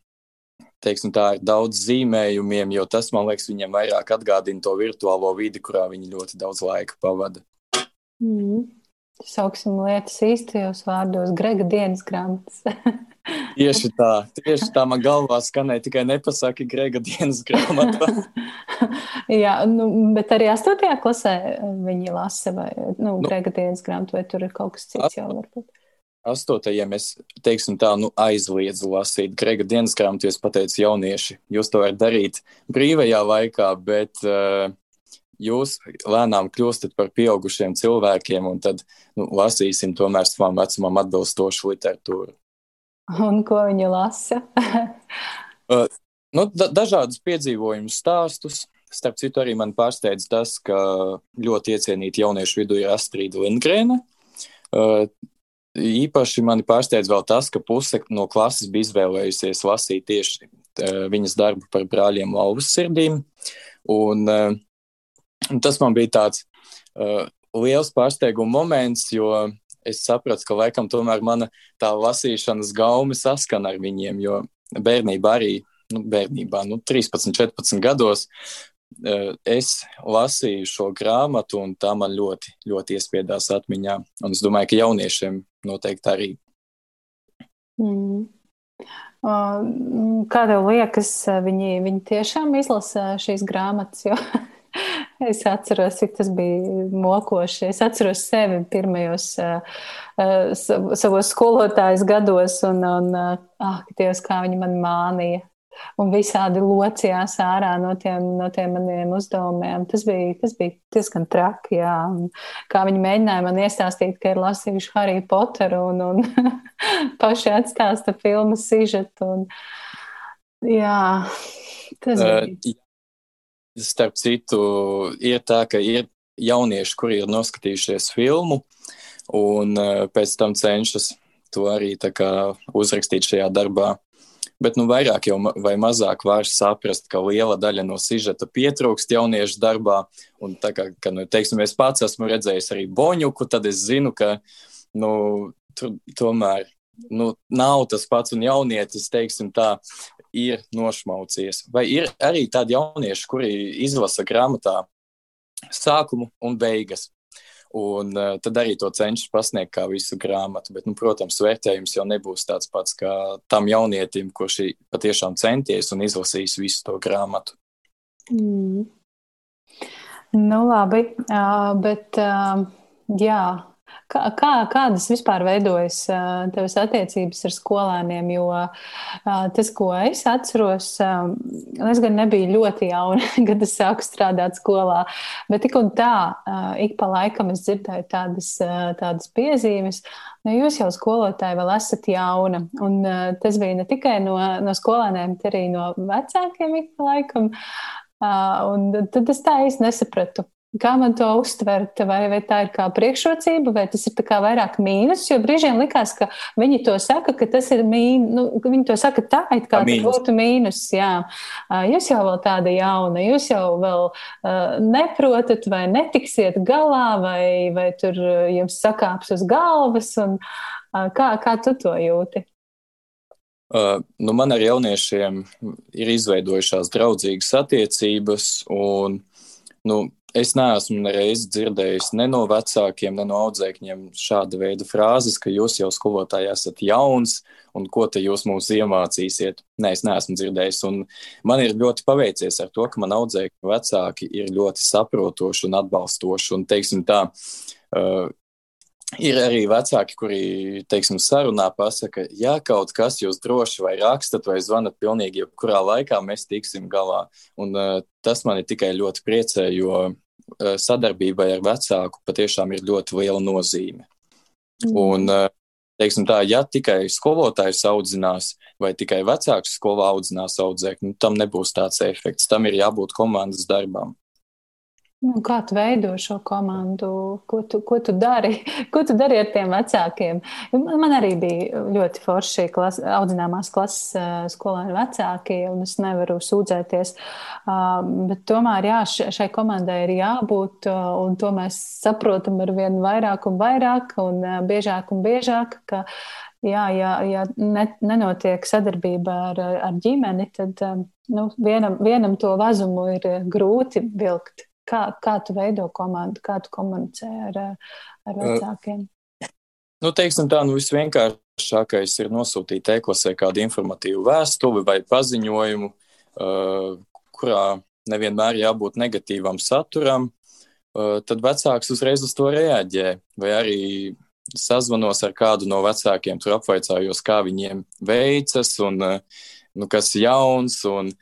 teiksim tā, ar daudz zīmējumiem, jo tas, man liekas, viņiem vairāk atgādina to virtuālo vidi, kurā viņi ļoti daudz laika pavada.
Mm. Sauksim lietas īstajos vārdos, Grega dienas grāmatas.
Tieši tā, tieši tā man galvā skanēja, tikai nepasaki Grega dienas grāmatā.
Jā, nu, bet arī 8. klasē viņi lasa, vai nu, nu, Grega dienas grāmatu, vai tur ir kaut kas cits jau varbūt.
Astotajiem es, teiksim tā, nu, aizliedzu lasīt Grega dienas grāmatu, es pateicu jaunieši, jūs to varat darīt brīvajā laikā, bet uh, jūs lēnām kļūstat par pieaugušiem cilvēkiem, un tad nu, lasīsim tomēr savam vecumam atbilstošu literatūru.
Un ko viņi lasa?
uh, nu, da dažādus piedzīvojumus, stāstus. Starp citu, arī man pārsteidz tas, ka ļoti iecienīta jauniešu vidū ir Astrīda Lindgrēna. Uh, īpaši mani pārsteidz vēl tas, ka puse no klases bija izvēlējusies lasīt tieši uh, viņas darbu par brāļiem Lauvas sirdīm. Un, uh, tas man bija tāds uh, liels pārsteiguma moments, jo es sapratu, ka laikam tomēr mana tā lasīšanas gauma saskana ar viņiem, jo bērnībā arī, nu, bērnībā, nu, 13, 14 gados uh, es lasīju šo grāmatu, un tā man ļoti, ļoti iespiedās atmiņā. Un es domāju, ka jauniešiem noteikti arī.
Mm. Kā tev liekas, viņi, viņi tiešām izlasa šīs grāmatas? Jo Es atceros, cik tas bija mokoši. Es atceros sevi pirmajos uh, savos skolotājas gados, un, un ah, Dievs, kā viņi man mānīja. Un visādi locījās ārā no tiem, no tiem maniem uzdevumiem. Tas bija, tas bija diezgan traki. Jā. Un kā viņi mēģināja man iestāstīt, ka ir lasījuši Harry Potteru un, un paši atstāsta filmu sižetu. Un, jā, tas bija. Uh,
Starp citu, ir tā, ka ir jaunieši, kuri ir noskatījušies filmu, un uh, pēc tam cenšas to arī uzrakstīt šajā darbā. Bet nu, vairāk jau vai mazāk var saprast, ka liela daļa no sižeta pietrūkst jauniešu darbā. Un kā, ka, nu, teiksim, es pats esmu redzējis arī boņuku, tad es zinu, ka nu, tur tomēr nu, nav tas pats un jaunietis, teiksim tā, ir nošmaucies. Vai ir arī tādi jaunieši, kuri izlasa grāmatā sākumu un beigas. Un uh, tad arī to cenšas pasniegt kā visu grāmatu. Bet, nu, protams, vērtējums jau nebūs tāds pats kā tam jaunietim, kurš patiešām centies un izlasījis visu to grāmatu.
Mm. Nu, labi, uh, bet uh, jā, Kā, kā, kādas vispār veidojas tavas attiecības ar skolēniem? Jo tas, ko es atceros, es gan nebiju ļoti jauna, kad es sāku strādāt skolā, bet tik un tā, ik pa laikam es dzirdēju tādas, tādas piezīmes. Nu, jūs jau skolotāji vēl esat jauna, un tas bija ne tikai no, no skolēniem, bet arī no vecākiem ik pa laikam. Un tad es tā īsti nesapratu, Kā man to uztvert? Vai, vai tā ir kā priekšrocība, vai tas ir vairāk mīnus? Jo brīžiem likās, ka viņi to saka, ka tas ir mīnus. Nu, viņi to saka tā, it kā tas būtu mīnus. Jā. Jūs jau vēl tāda jauna, jūs jau vēl uh, neprotat vai netiksiet galā, vai, vai tur jums sakāps uz galvas. Un, uh, kā, kā tu to jūti?
Uh, nu man ar jauniešiem ir izveidojušās draudzīgas attiecības, un nu, Es neesmu nereiz dzirdējis ne no vecākiem, ne no audzēkņiem šāda veida frāzes, ka jūs jau skolotāji esat jauns un ko te jūs mums iemācīsiet. Nē, es neesmu dzirdējis. Un man ir ļoti paveicies ar to, ka man audzēkņi vecāki ir ļoti saprotoši un atbalstoši. Un, teiksim tā, Ir arī vecāki, kuri, teiksim, sarunā pasaka, ja kaut kas jūs droši vai rakstat vai zvanat pilnīgi jebkurā laikā, mēs tiksim galā. Un uh, tas mani tikai ļoti priecē, jo uh, sadarbībai ar vecāku patiešām ir ļoti liela nozīme. Mm. Un, uh, teiksim tā, ja tikai skolotājs audzinās vai tikai vecāks skolā audzinās audzēkni, nu, tam nebūs tāds efekts. Tam ir jābūt komandas darbam.
Nu, kā tu veido šo komandu? Ko tu, ko tu dari? Ko tu dari ar tiem vecākiem? Man arī bija ļoti forši klas, audzināmās klases eh, skolēni vecāki, un es nevaru sūdzēties. Bet tomēr jā, šai komandai ir jābūt, eh, un to mēs saprotam ar vien vairāk un vairāk, un eh, biežāk un biežāk, ka jā, ja, ja ne, nenotiek sadarbība ar, ar ģimeni, tad nu, vienam, vienam to vazumu ir grūti vilkt. Kā, kā tu veido komandu, kā tu komunicē ar, ar vecākiem?
Nu, teiksim tā, nu visvienkāršākais ir nosūtīt e-klasē kādu informatīvu vēstuli vai paziņojumu, uh, kurā nevienmēr jābūt negatīvam saturam, tad vecāks uzreiz uz to reaģē. Vai arī sazvanos ar kādu no vecākiem, tur apvaicājos, kā viņiem veicas un uh, nu, kas jauns. Un,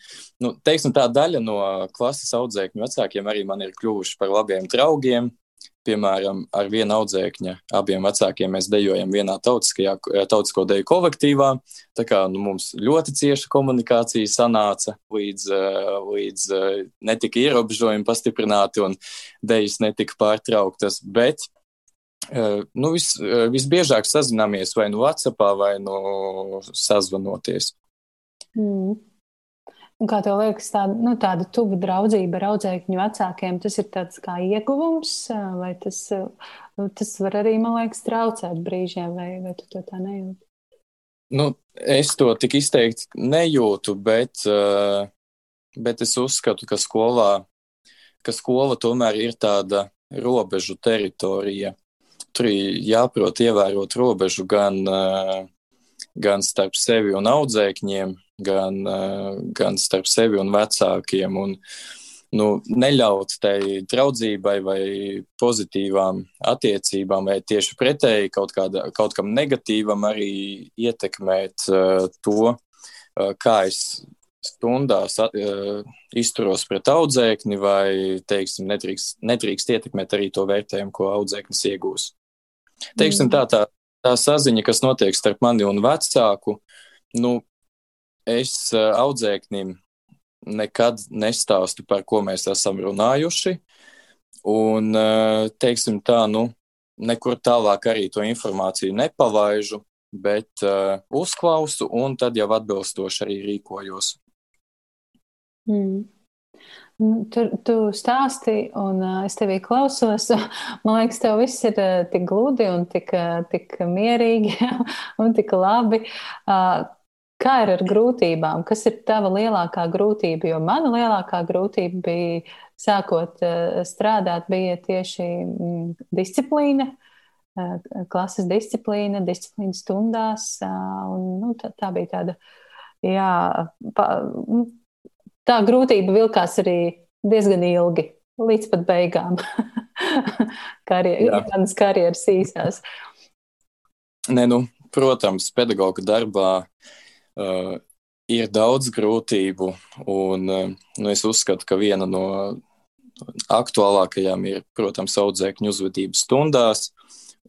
nu, teiksim, tā daļa no klases audzēkņu vecākiem arī man ir kļuvuši par labiem draugiem. Piemēram, ar vienu audzēkņa abiem vecākiem mēs dejojam vienā tautiskajā, tautisko deju kolektīvā. Tā kā nu, mums ļoti cieša komunikācija sanāca, līdz, līdz netika ierobežojumi pastiprināti un dejas netika pārtrauktas. Bet nu, vis, visbiežāk sazināmies vai nu WhatsApp, vai nu sazvanoties.
Mm. Un kā tev liekas, tāda, nu, tāda tuva draudzība ar audzēkņu vecākiem, tas ir tāds kā ieguvums, vai tas, tas var arī, man liekas, traucēt brīžiem, vai, vai tu to tā nejūti?
Nu, es to tik izteikti nejūtu, bet, bet es uzskatu, ka skolā, ka skola tomēr ir tāda robežu teritorija. Tur ir jāprot ievērot robežu gan, gan starp sevi un audzēkņiem, gan, gan starp sevi un vecākiem. Un, nu, neļaut tai draudzībai vai pozitīvām attiecībām, vai tieši pretēji kaut, kāda, kaut kam negatīvam arī ietekmēt uh, to, uh, kā es stundās izturos pret audzēkni, vai, teiksim, nedrīkst, nedrīkst ietekmēt arī to vērtējumu, ko audzēknis iegūs. Teiksim, tā, tā, tā saziņa, kas notiek starp mani un vecāku, nu, es eh, audzēknim nekad nestāstu, par ko mēs esam runājuši. Un, eh, teiksim tā, nu, nekur tālāk arī to informāciju nepalaižu, bet uh, uzklausu un tad jau atbilstoši arī rīkojos.
Mm. Tu, tu stāsti, un uh, es tevī klausos. Man liekas, tev viss ir uh, tik gludi un tik, uh, tik mierīgi un tik labi. Uh, Kā ir ar grūtībām? Kas ir tava lielākā grūtība? Jo mana lielākā grūtība bija sākot uh, strādāt, bija tieši mm, disciplīna, uh, klases disciplīna, disciplīna stundās. Uh, un, nu, tā, tā bija tāda, jā, pa, nu, tā grūtība vilkās arī diezgan ilgi, līdz pat beigām. Karjer, manas karjeras īsās.
Nē, nu, protams, pedagoga darbā uh, ir daudz grūtību, un uh, nu, es uzskatu, ka viena no aktuālākajām ir, protams, audzēkņu uzvedības stundās.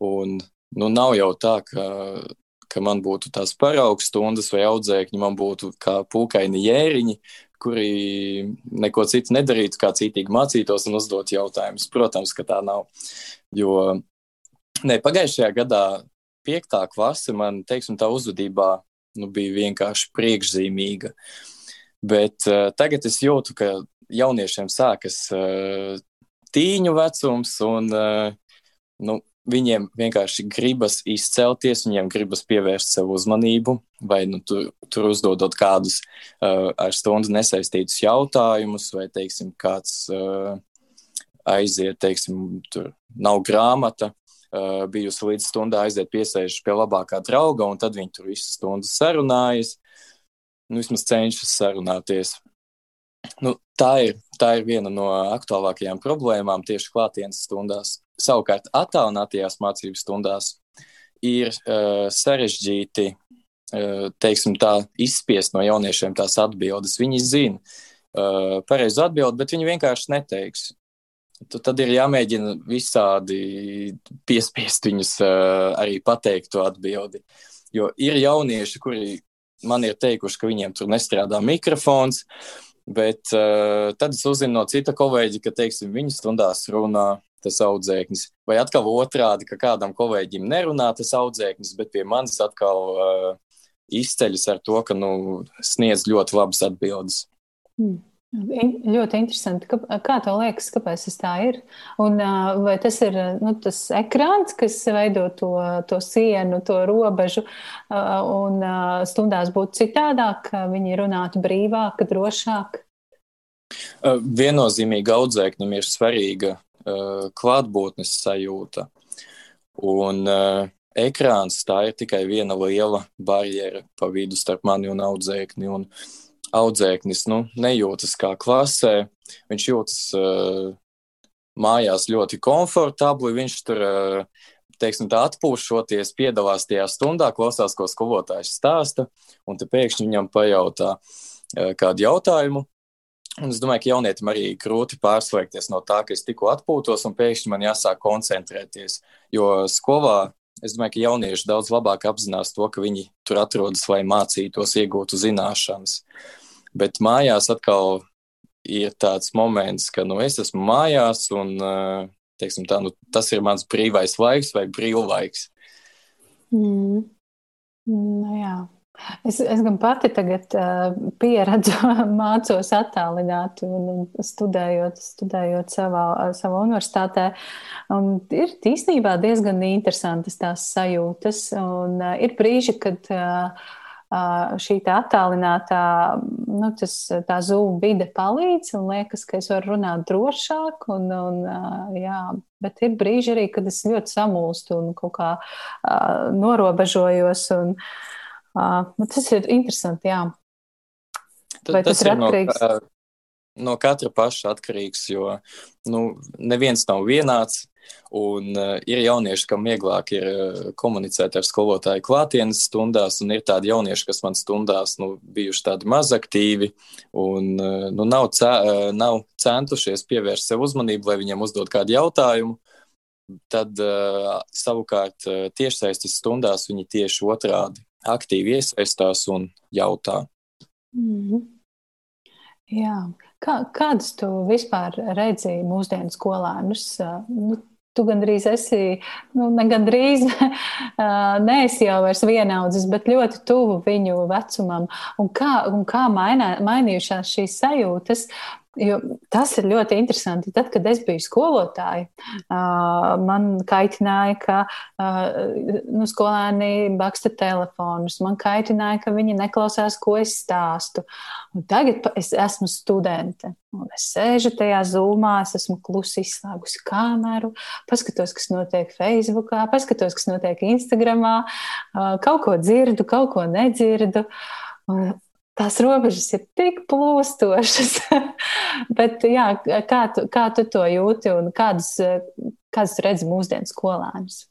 Un, nu, nav jau tā, ka, ka man būtu tās paraugs stundas vai audzēkņi, man būtu kā pūkaini jēriņi, kuri neko citu nedarītu, kā citīgi mācītos un uzdot jautājumus. Protams, ka tā nav. Jo ne, pagājušajā gadā, piektā klase, man teiksim, tā uzvedībā nu, bija vienkārši priekšzīmīga. Bet uh, tagad es jūtu, ka jauniešiem sākas uh, tīņu vecums, un uh, nu, viņiem vienkārši gribas izcelties, viņiem gribas pievērst sev uzmanību, vai nu, tur, tur uzdodot kādus uh, ar stundu nesaistītus jautājumus, vai, teiksim, kāds uh, aiziet, teiksim, tur nav grāmata. Uh, bijusi līdz stundai aiziet, piesēžas pie labākā drauga, un tad viņi tur visu stundu sarunājas. Nu, vismaz cenšas sarunāties. Nu, tā, ir, tā ir viena no aktuālākajām problēmām tieši klātienes stundās. Savukārt, attālinātajās mācību stundās ir uh, sarežģīti uh, teiksim, tā, izspiest no jauniešiem tās atbildes. Viņi zina uh, pareizo atbildi, bet viņi vienkārši neteiks. Tad ir jāmēģina visādi piespiest viņus uh, arī pateikt to atbildi. Jo ir jaunieši, kuri man ir teikuši, ka viņiem tur nestrādā mikrofons, Bet uh, tad es uzzinu no cita kolēģa, ka, teiksim, viņa stundās runā tas audzēknis. Vai atkal otrādi, ka kādam kolēģim nerunā tas audzēknis, bet pie manis atkal uh, izceļas ar to, ka nu, sniedz ļoti labas atbildes.
Mm. Ļoti interesanti. Kā, kā tev liekas, kāpēc tas tā ir? Un, vai tas ir nu, tas ekrāns, kas veido to, to sienu, to robežu, un stundās būtu citādāk, viņi runātu brīvāk, drošāk?
Viennozīmīgi audzēknim ir svarīga klātbūtnes sajūta. Un ekrāns tā ir tikai viena liela barjera pa vidu starp mani un audzēkni. Un, audzēknis nu, nejūtas kā klasē. Viņš jūtas uh, mājās ļoti komfortabli. Viņš tur, uh, teiksim, atpūšoties, piedalās tajā stundā, klausās, ko skolotājs stāsta, un pēkšņi viņam pajautā uh, kādu jautājumu. Un es domāju, ka jaunietim arī grūti pārslēgties no tā, ka es tikko atpūtos, un pēkšņi man jāsāk koncentrēties. Jo skolā es domāju, ka jaunieši daudz labāk apzinās to, ka viņi tur atrodas, lai mācītos, iegūtu zināšanas. Bet mājās atkal ir tāds moments, ka nu, es esmu mājās un teiksim, tā, nu, tas ir mans brīvais laiks vai brīvlaiks.
Mm. Nu, jā. Es, es gan pati tagad uh, pieredzu, mācos attālināt un studējot, studējot savā, savā universitātē. Un ir īstenībā diezgan interesantas tās sajūtas. Un, uh, ir brīži, kad uh, šī attālinātā, nu, tas, tā zūmu vide palīdz un liekas, ka es varu runāt drošāk. Un, un, jā, bet ir brīži arī, kad es ļoti samulstu un kaut kā norobežojos. Un, nu, tas ir interesanti, jā.
Vai tas, tas ir atkarīgs? No, no katra paša atkarīgs, jo nu, neviens nav vienāds. Un uh, ir jaunieši, kam vieglāk ir uh, komunicēt ar skolotāju klātienes stundās, un ir tādi jaunieši, kas man stundās nu, bijuši tādi mazaktīvi un uh, nu, nav, cē, uh, nav centušies pievērst sev uzmanību, lai viņiem uzdod kādu jautājumu. Tad uh, savukārt uh, tiešsaistes stundās viņi tieši otrādi aktīvi iesaistās un jautā.
Mm -hmm. Jā. Kā, kādus tu vispār redzēji mūsdienu skolēnus? Nu, tu gandrīz esi, nu, ne gandrīz, neesi jau vairs vienaudzis, bet ļoti tuvu viņu vecumam. Un kā, un kā mainā, mainījušās šīs sajūtas, Jo tas ir ļoti interesanti. Tad, kad es biju skolotāja, man kaitināja, ka nu, skolēni baksta telefonus. Man kaitināja, ka viņi neklausās, ko es stāstu. Un tagad es esmu studente. Un es sēžu tajā zūmā, es esmu klusi izslēgusi kameru, paskatos, kas notiek Facebook, paskatos, kas notiek Instagram, kaut ko dzirdu, kaut ko nedzirdu. Un tās robežas ir tik plūstošas. Bet, jā, kā, tu, kā tu to jūti un kādus, kādus redzi mūsdienu skolēnus?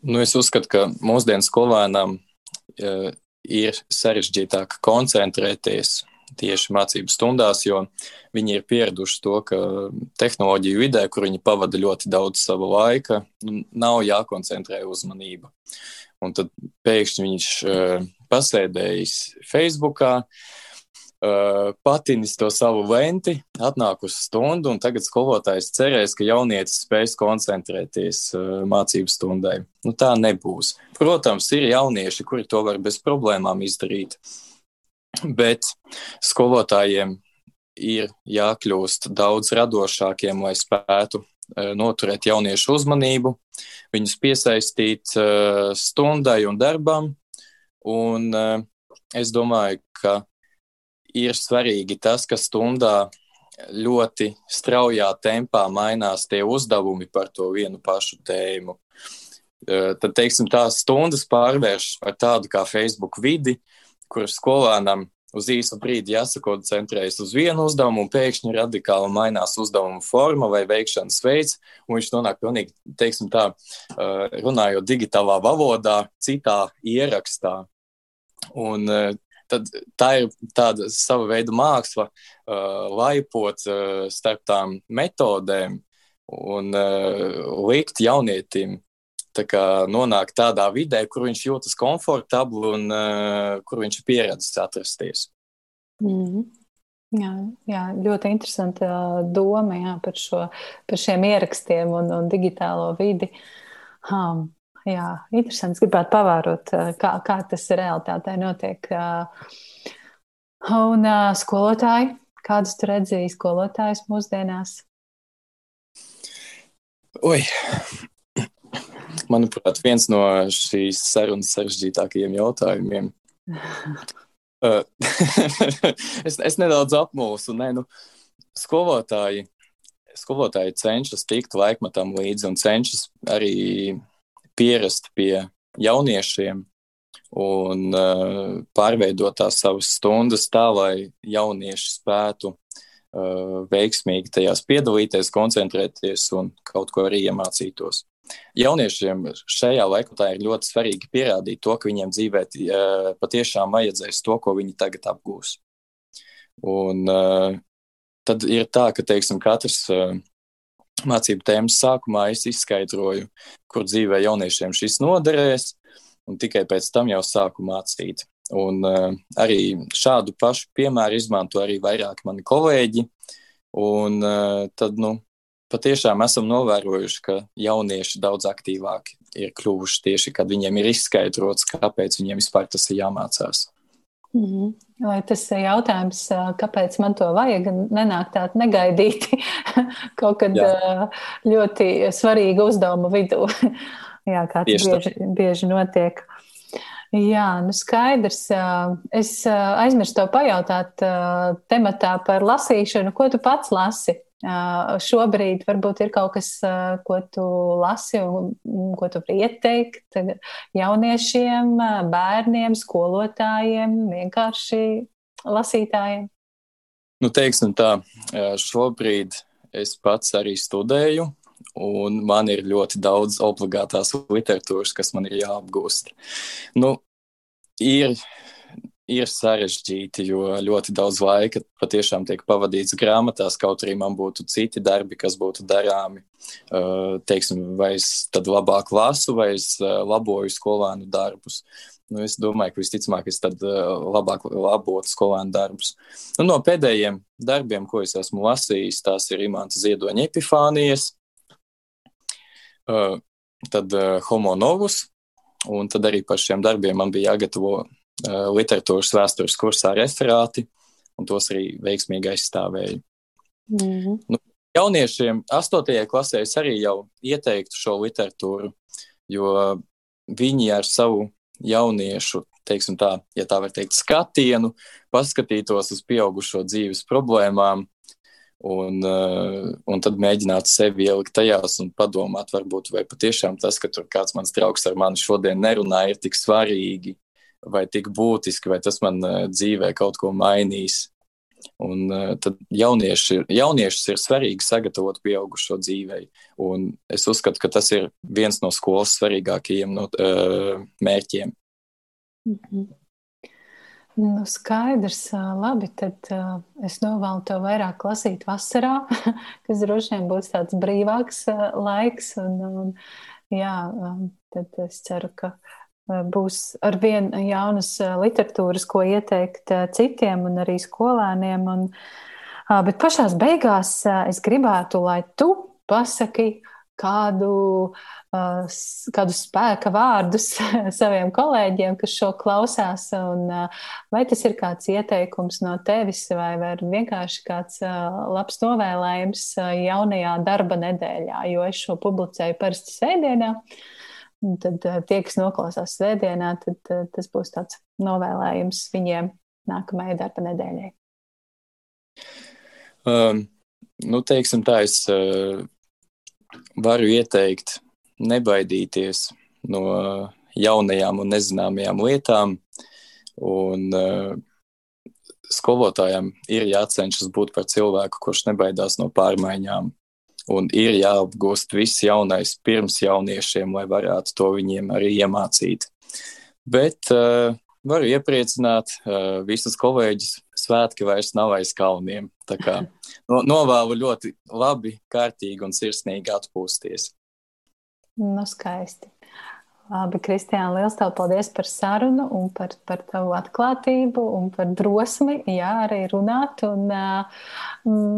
Nu, es uzskatu, ka mūsdienu skolēnam uh, ir sarežģītāk koncentrēties tieši mācību stundās, jo viņi ir pieraduši to, ka tehnoloģiju vidē, kur viņi pavada ļoti daudz sava laika, nu, nav jākoncentrē uzmanība. Un tad pēkšņi viņš uh, pasēdējis Facebookā, uh, patinis to savu venti, atnāk uz stundu, un tagad skolotājs cerēs, ka jaunietis spēs koncentrēties uh, mācību stundai. Nu, tā nebūs. Protams, ir jaunieši, kuri to var bez problēmām izdarīt, bet skolotājiem ir jākļūst daudz radošākiem, lai spētu uh, noturēt jauniešu uzmanību, viņus piesaistīt stundai un darbam. Un, uh, es domāju, ka ir svarīgi tas, ka stundā ļoti straujā tempā mainās tie uzdevumi par to vienu pašu tēmu. Tad, teiksim, tās stundas pārvēršas par tādu kā Facebook vidi, kur skolēnam uz īsu brīdi jāsakoncentrējas uz vienu uzdevumu, un pēkšņi radikāli mainās uzdevuma forma vai veikšanas veids, un viņš nonāk pilnīgi, teiksim tā, runājot digitālā valodā, citā ierakstā. Un tad tā ir tāda sava veida māksla, uh, laipot starp tām metodēm un likt jaunietim tā kā, nonākt tādā vidē, kur viņš jūtas komfortabli un uh, kur viņš ir pieredzējis atrasties.
Mm -hmm. Jā, jā, ļoti interesanti doma jā, par, šo, par šiem ierakstiem un, un digitālo vidi. Um, jā, interesanti. Es gribētu pavērot, eh, kā, kā tas realitātē notiek. Eh, un eh, skolotāji, kādus tu redzēji skolotājus mūsdienās?
Oi. Manuprāt, viens no šīs sarunas sarežģītākajiem jautājumiem. es, es nedaudz apmulsu. Nē, nu, skolotāji, skolotāji cenšas tikt laikmetam līdzi un cenšas arī pierast pie jauniešiem un uh, pārveidot tās savas stundas tā, lai jaunieši spētu uh, veiksmīgi tajās piedalīties, koncentrēties un kaut ko arī iemācītos. Jauniešiem šajā laikā ir ļoti svarīgi pierādīt to, ka viņiem dzīvē uh, patiešām vajadzēs to, ko viņi tagad apgūs. Un, uh, tad ir tā, ka teiksim, katrs uh, mācību tēmas sākumā es izskaidroju, kur dzīvē jauniešiem šis noderēs, un tikai pēc tam jau sāku mācīt. Un uh, arī šādu pašu piemēru izmanto arī vairāk mani kolēģi. Un uh, tad, nu, patiešām esam novērojuši, ka jaunieši daudz aktīvāki ir kļuvuši tieši, kad viņiem ir izskaidrots, kāpēc viņiem vispār tas ir jāmācās.
-hmm. Vai tas jautājums, kāpēc man to vajag, nenāk tādu negaidīti kaut kad Jā. ļoti svarīgu uzdevumu vidū? Jā, kā tas bieži, bieži notiek. Jā, nu skaidrs. Es aizmirsu tev pajautāt tematā par lasīšanu. Ko tu pats lasi? Šobrīd varbūt ir kaut kas, ko tu lasi un ko tu vari ieteikt jauniešiem, bērniem, skolotājiem, vienkārši lasītājiem.
Nu, teiksim tā, šobrīd es pats arī studēju, un man ir ļoti daudz obligātās literatūras, kas man ir jāapgūst. Nu, ir ir sarežģīti, jo ļoti daudz laika patiešām tiek pavadīts grāmatās, kaut arī man būtu citi darbi, kas būtu darāmi. Uh, teiksim, vai es tad labāk lasu, vai es uh, laboju skolēnu darbus. Nu, es domāju, ka visticamāk es tad uh, labāk labotu skolēnu darbus. Nu, no pēdējiem darbiem, ko es esmu lasījis, tās ir Imants Ziedoņa epifānijas, tad Homo novus, un tad arī par šiem darbiem man bija jāgatavo literatūras vēstures kursā referāti, un tos arī veiksmīgi aizstāvēju. Mm -hmm. nu, jauniešiem, 8. klasē, es arī jau ieteiktu šo literatūru, jo viņi ar savu jauniešu, teiksim tā, ja tā var teikt, skatienu, paskatītos uz pieaugušo dzīves problēmām, un, uh, un tad mēģināt sevi ielikt tajās un padomāt, varbūt, vai patiešām tas, ka tur kāds mans draugs ar mani šodien nerunā, ir tik svarīgi, vai tik būtiski, vai tas man uh, dzīvē kaut ko mainīs. Un uh, tad jaunieši, jauniešus ir svarīgi sagatavot pieaugušo dzīvei. Un es uzskatu, ka tas ir viens no skolas svarīgākajiem no, uh, mērķiem.
Mm -hmm. Nu, skaidrs, labi. Tad uh, es novēlu tev vairāk lasīt vasarā, kas droši vien būs tāds brīvāks uh, laiks. Un, un, jā, um, tad es ceru, ka būs ar vien jaunas literatūras, ko ieteikt citiem un arī skolēniem. Un, bet pašās beigās es gribētu, lai tu pasaki kādu, kādu spēka vārdus saviem kolēģiem, kas šo klausās. Un, vai tas ir kāds ieteikums no tevis, vai, vai vienkārši kāds labs novēlējums jaunajā darba nedēļā, jo es šo publicēju parasti sēdienā. Un tad tie, kas noklausās svētdienā, tad tas būs tāds novēlējums viņiem nākamajai darba nedēļai.
Um, nu, teiksim tā, es uh, varu ieteikt nebaidīties no jaunajām un nezināmajām lietām. Un, uh, skolotājiem ir jācenšas būt par cilvēku, kurš nebaidās no pārmaiņām. Un ir jāapgūst viss jaunais pirms jauniešiem, lai varētu to viņiem arī iemācīt. Bet uh, varu iepriecināt uh, visus kolēģus. Svētki vairs nav aiz kalniem. Tā kā no, novēlu ļoti labi, kārtīgi un sirsnīgi atpūsties.
Nu, skaisti. Labi, Kristiāna, liels tev paldies par sarunu un par, par tavu atklātību un par drosmi, jā, arī runāt. Un, uh,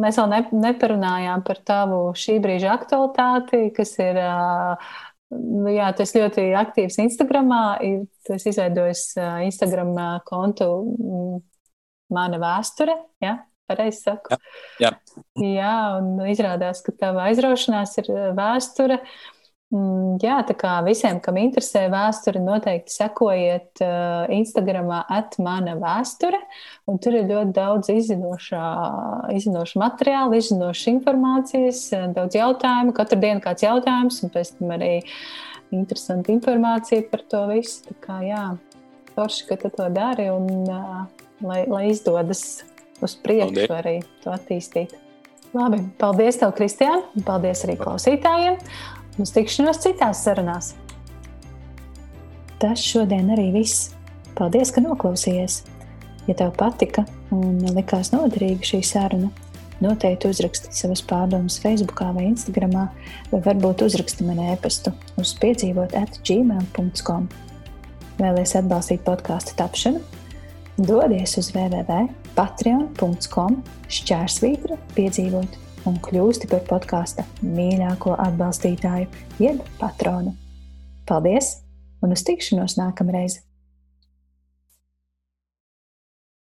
mēs vēl ne, neparunājām par tavu šī brīža aktualitāti, kas ir uh, Nu, jā, tas ļoti aktīvs Instagramā. Tu esi izveidojis Instagram kontu Mana vēsture. Ja? Pareizi saku.
Jā, jā.
jā, un izrādās, ka tava aizraušanās ir vēsture. Uh, jā, tā kā visiem, kam interesē vēsture, noteikti sekojiet uh, Instagramā atmana vēsture. Tur ir ļoti daudz izzinošā, izzinoša materiāla, izzinošas informācijas, uh, daudz jautājumu. Katru dienu kāds jautājums, un pēc tam arī interesanta informācija par to visu. Tā kā jā, forši, ka tu to dari un uh, lai, lai izdodas uz priekšu arī to attīstīt. Labi, paldies tev, Kristiāna, un paldies arī klausītājiem. Uz tikšanos citās sarunās. Tas šodien arī viss. Paldies, ka noklausījies! Ja tev patika un likās noderīga šī saruna, noteikti uzraksti savas pārdomas Facebook vai Instagram, vai varbūt uzraksti man e-pastu uz piedzīvot atgmail.com. Vēlēs atbalstīt podkāstu tapšanu? Dodies uz www.patreon.com šķērsvītra piedzīvot un kļūsti par podkāsta mīļāko atbalstītāju, jeb patronu. Paldies un uz tikšanos nākamreiz!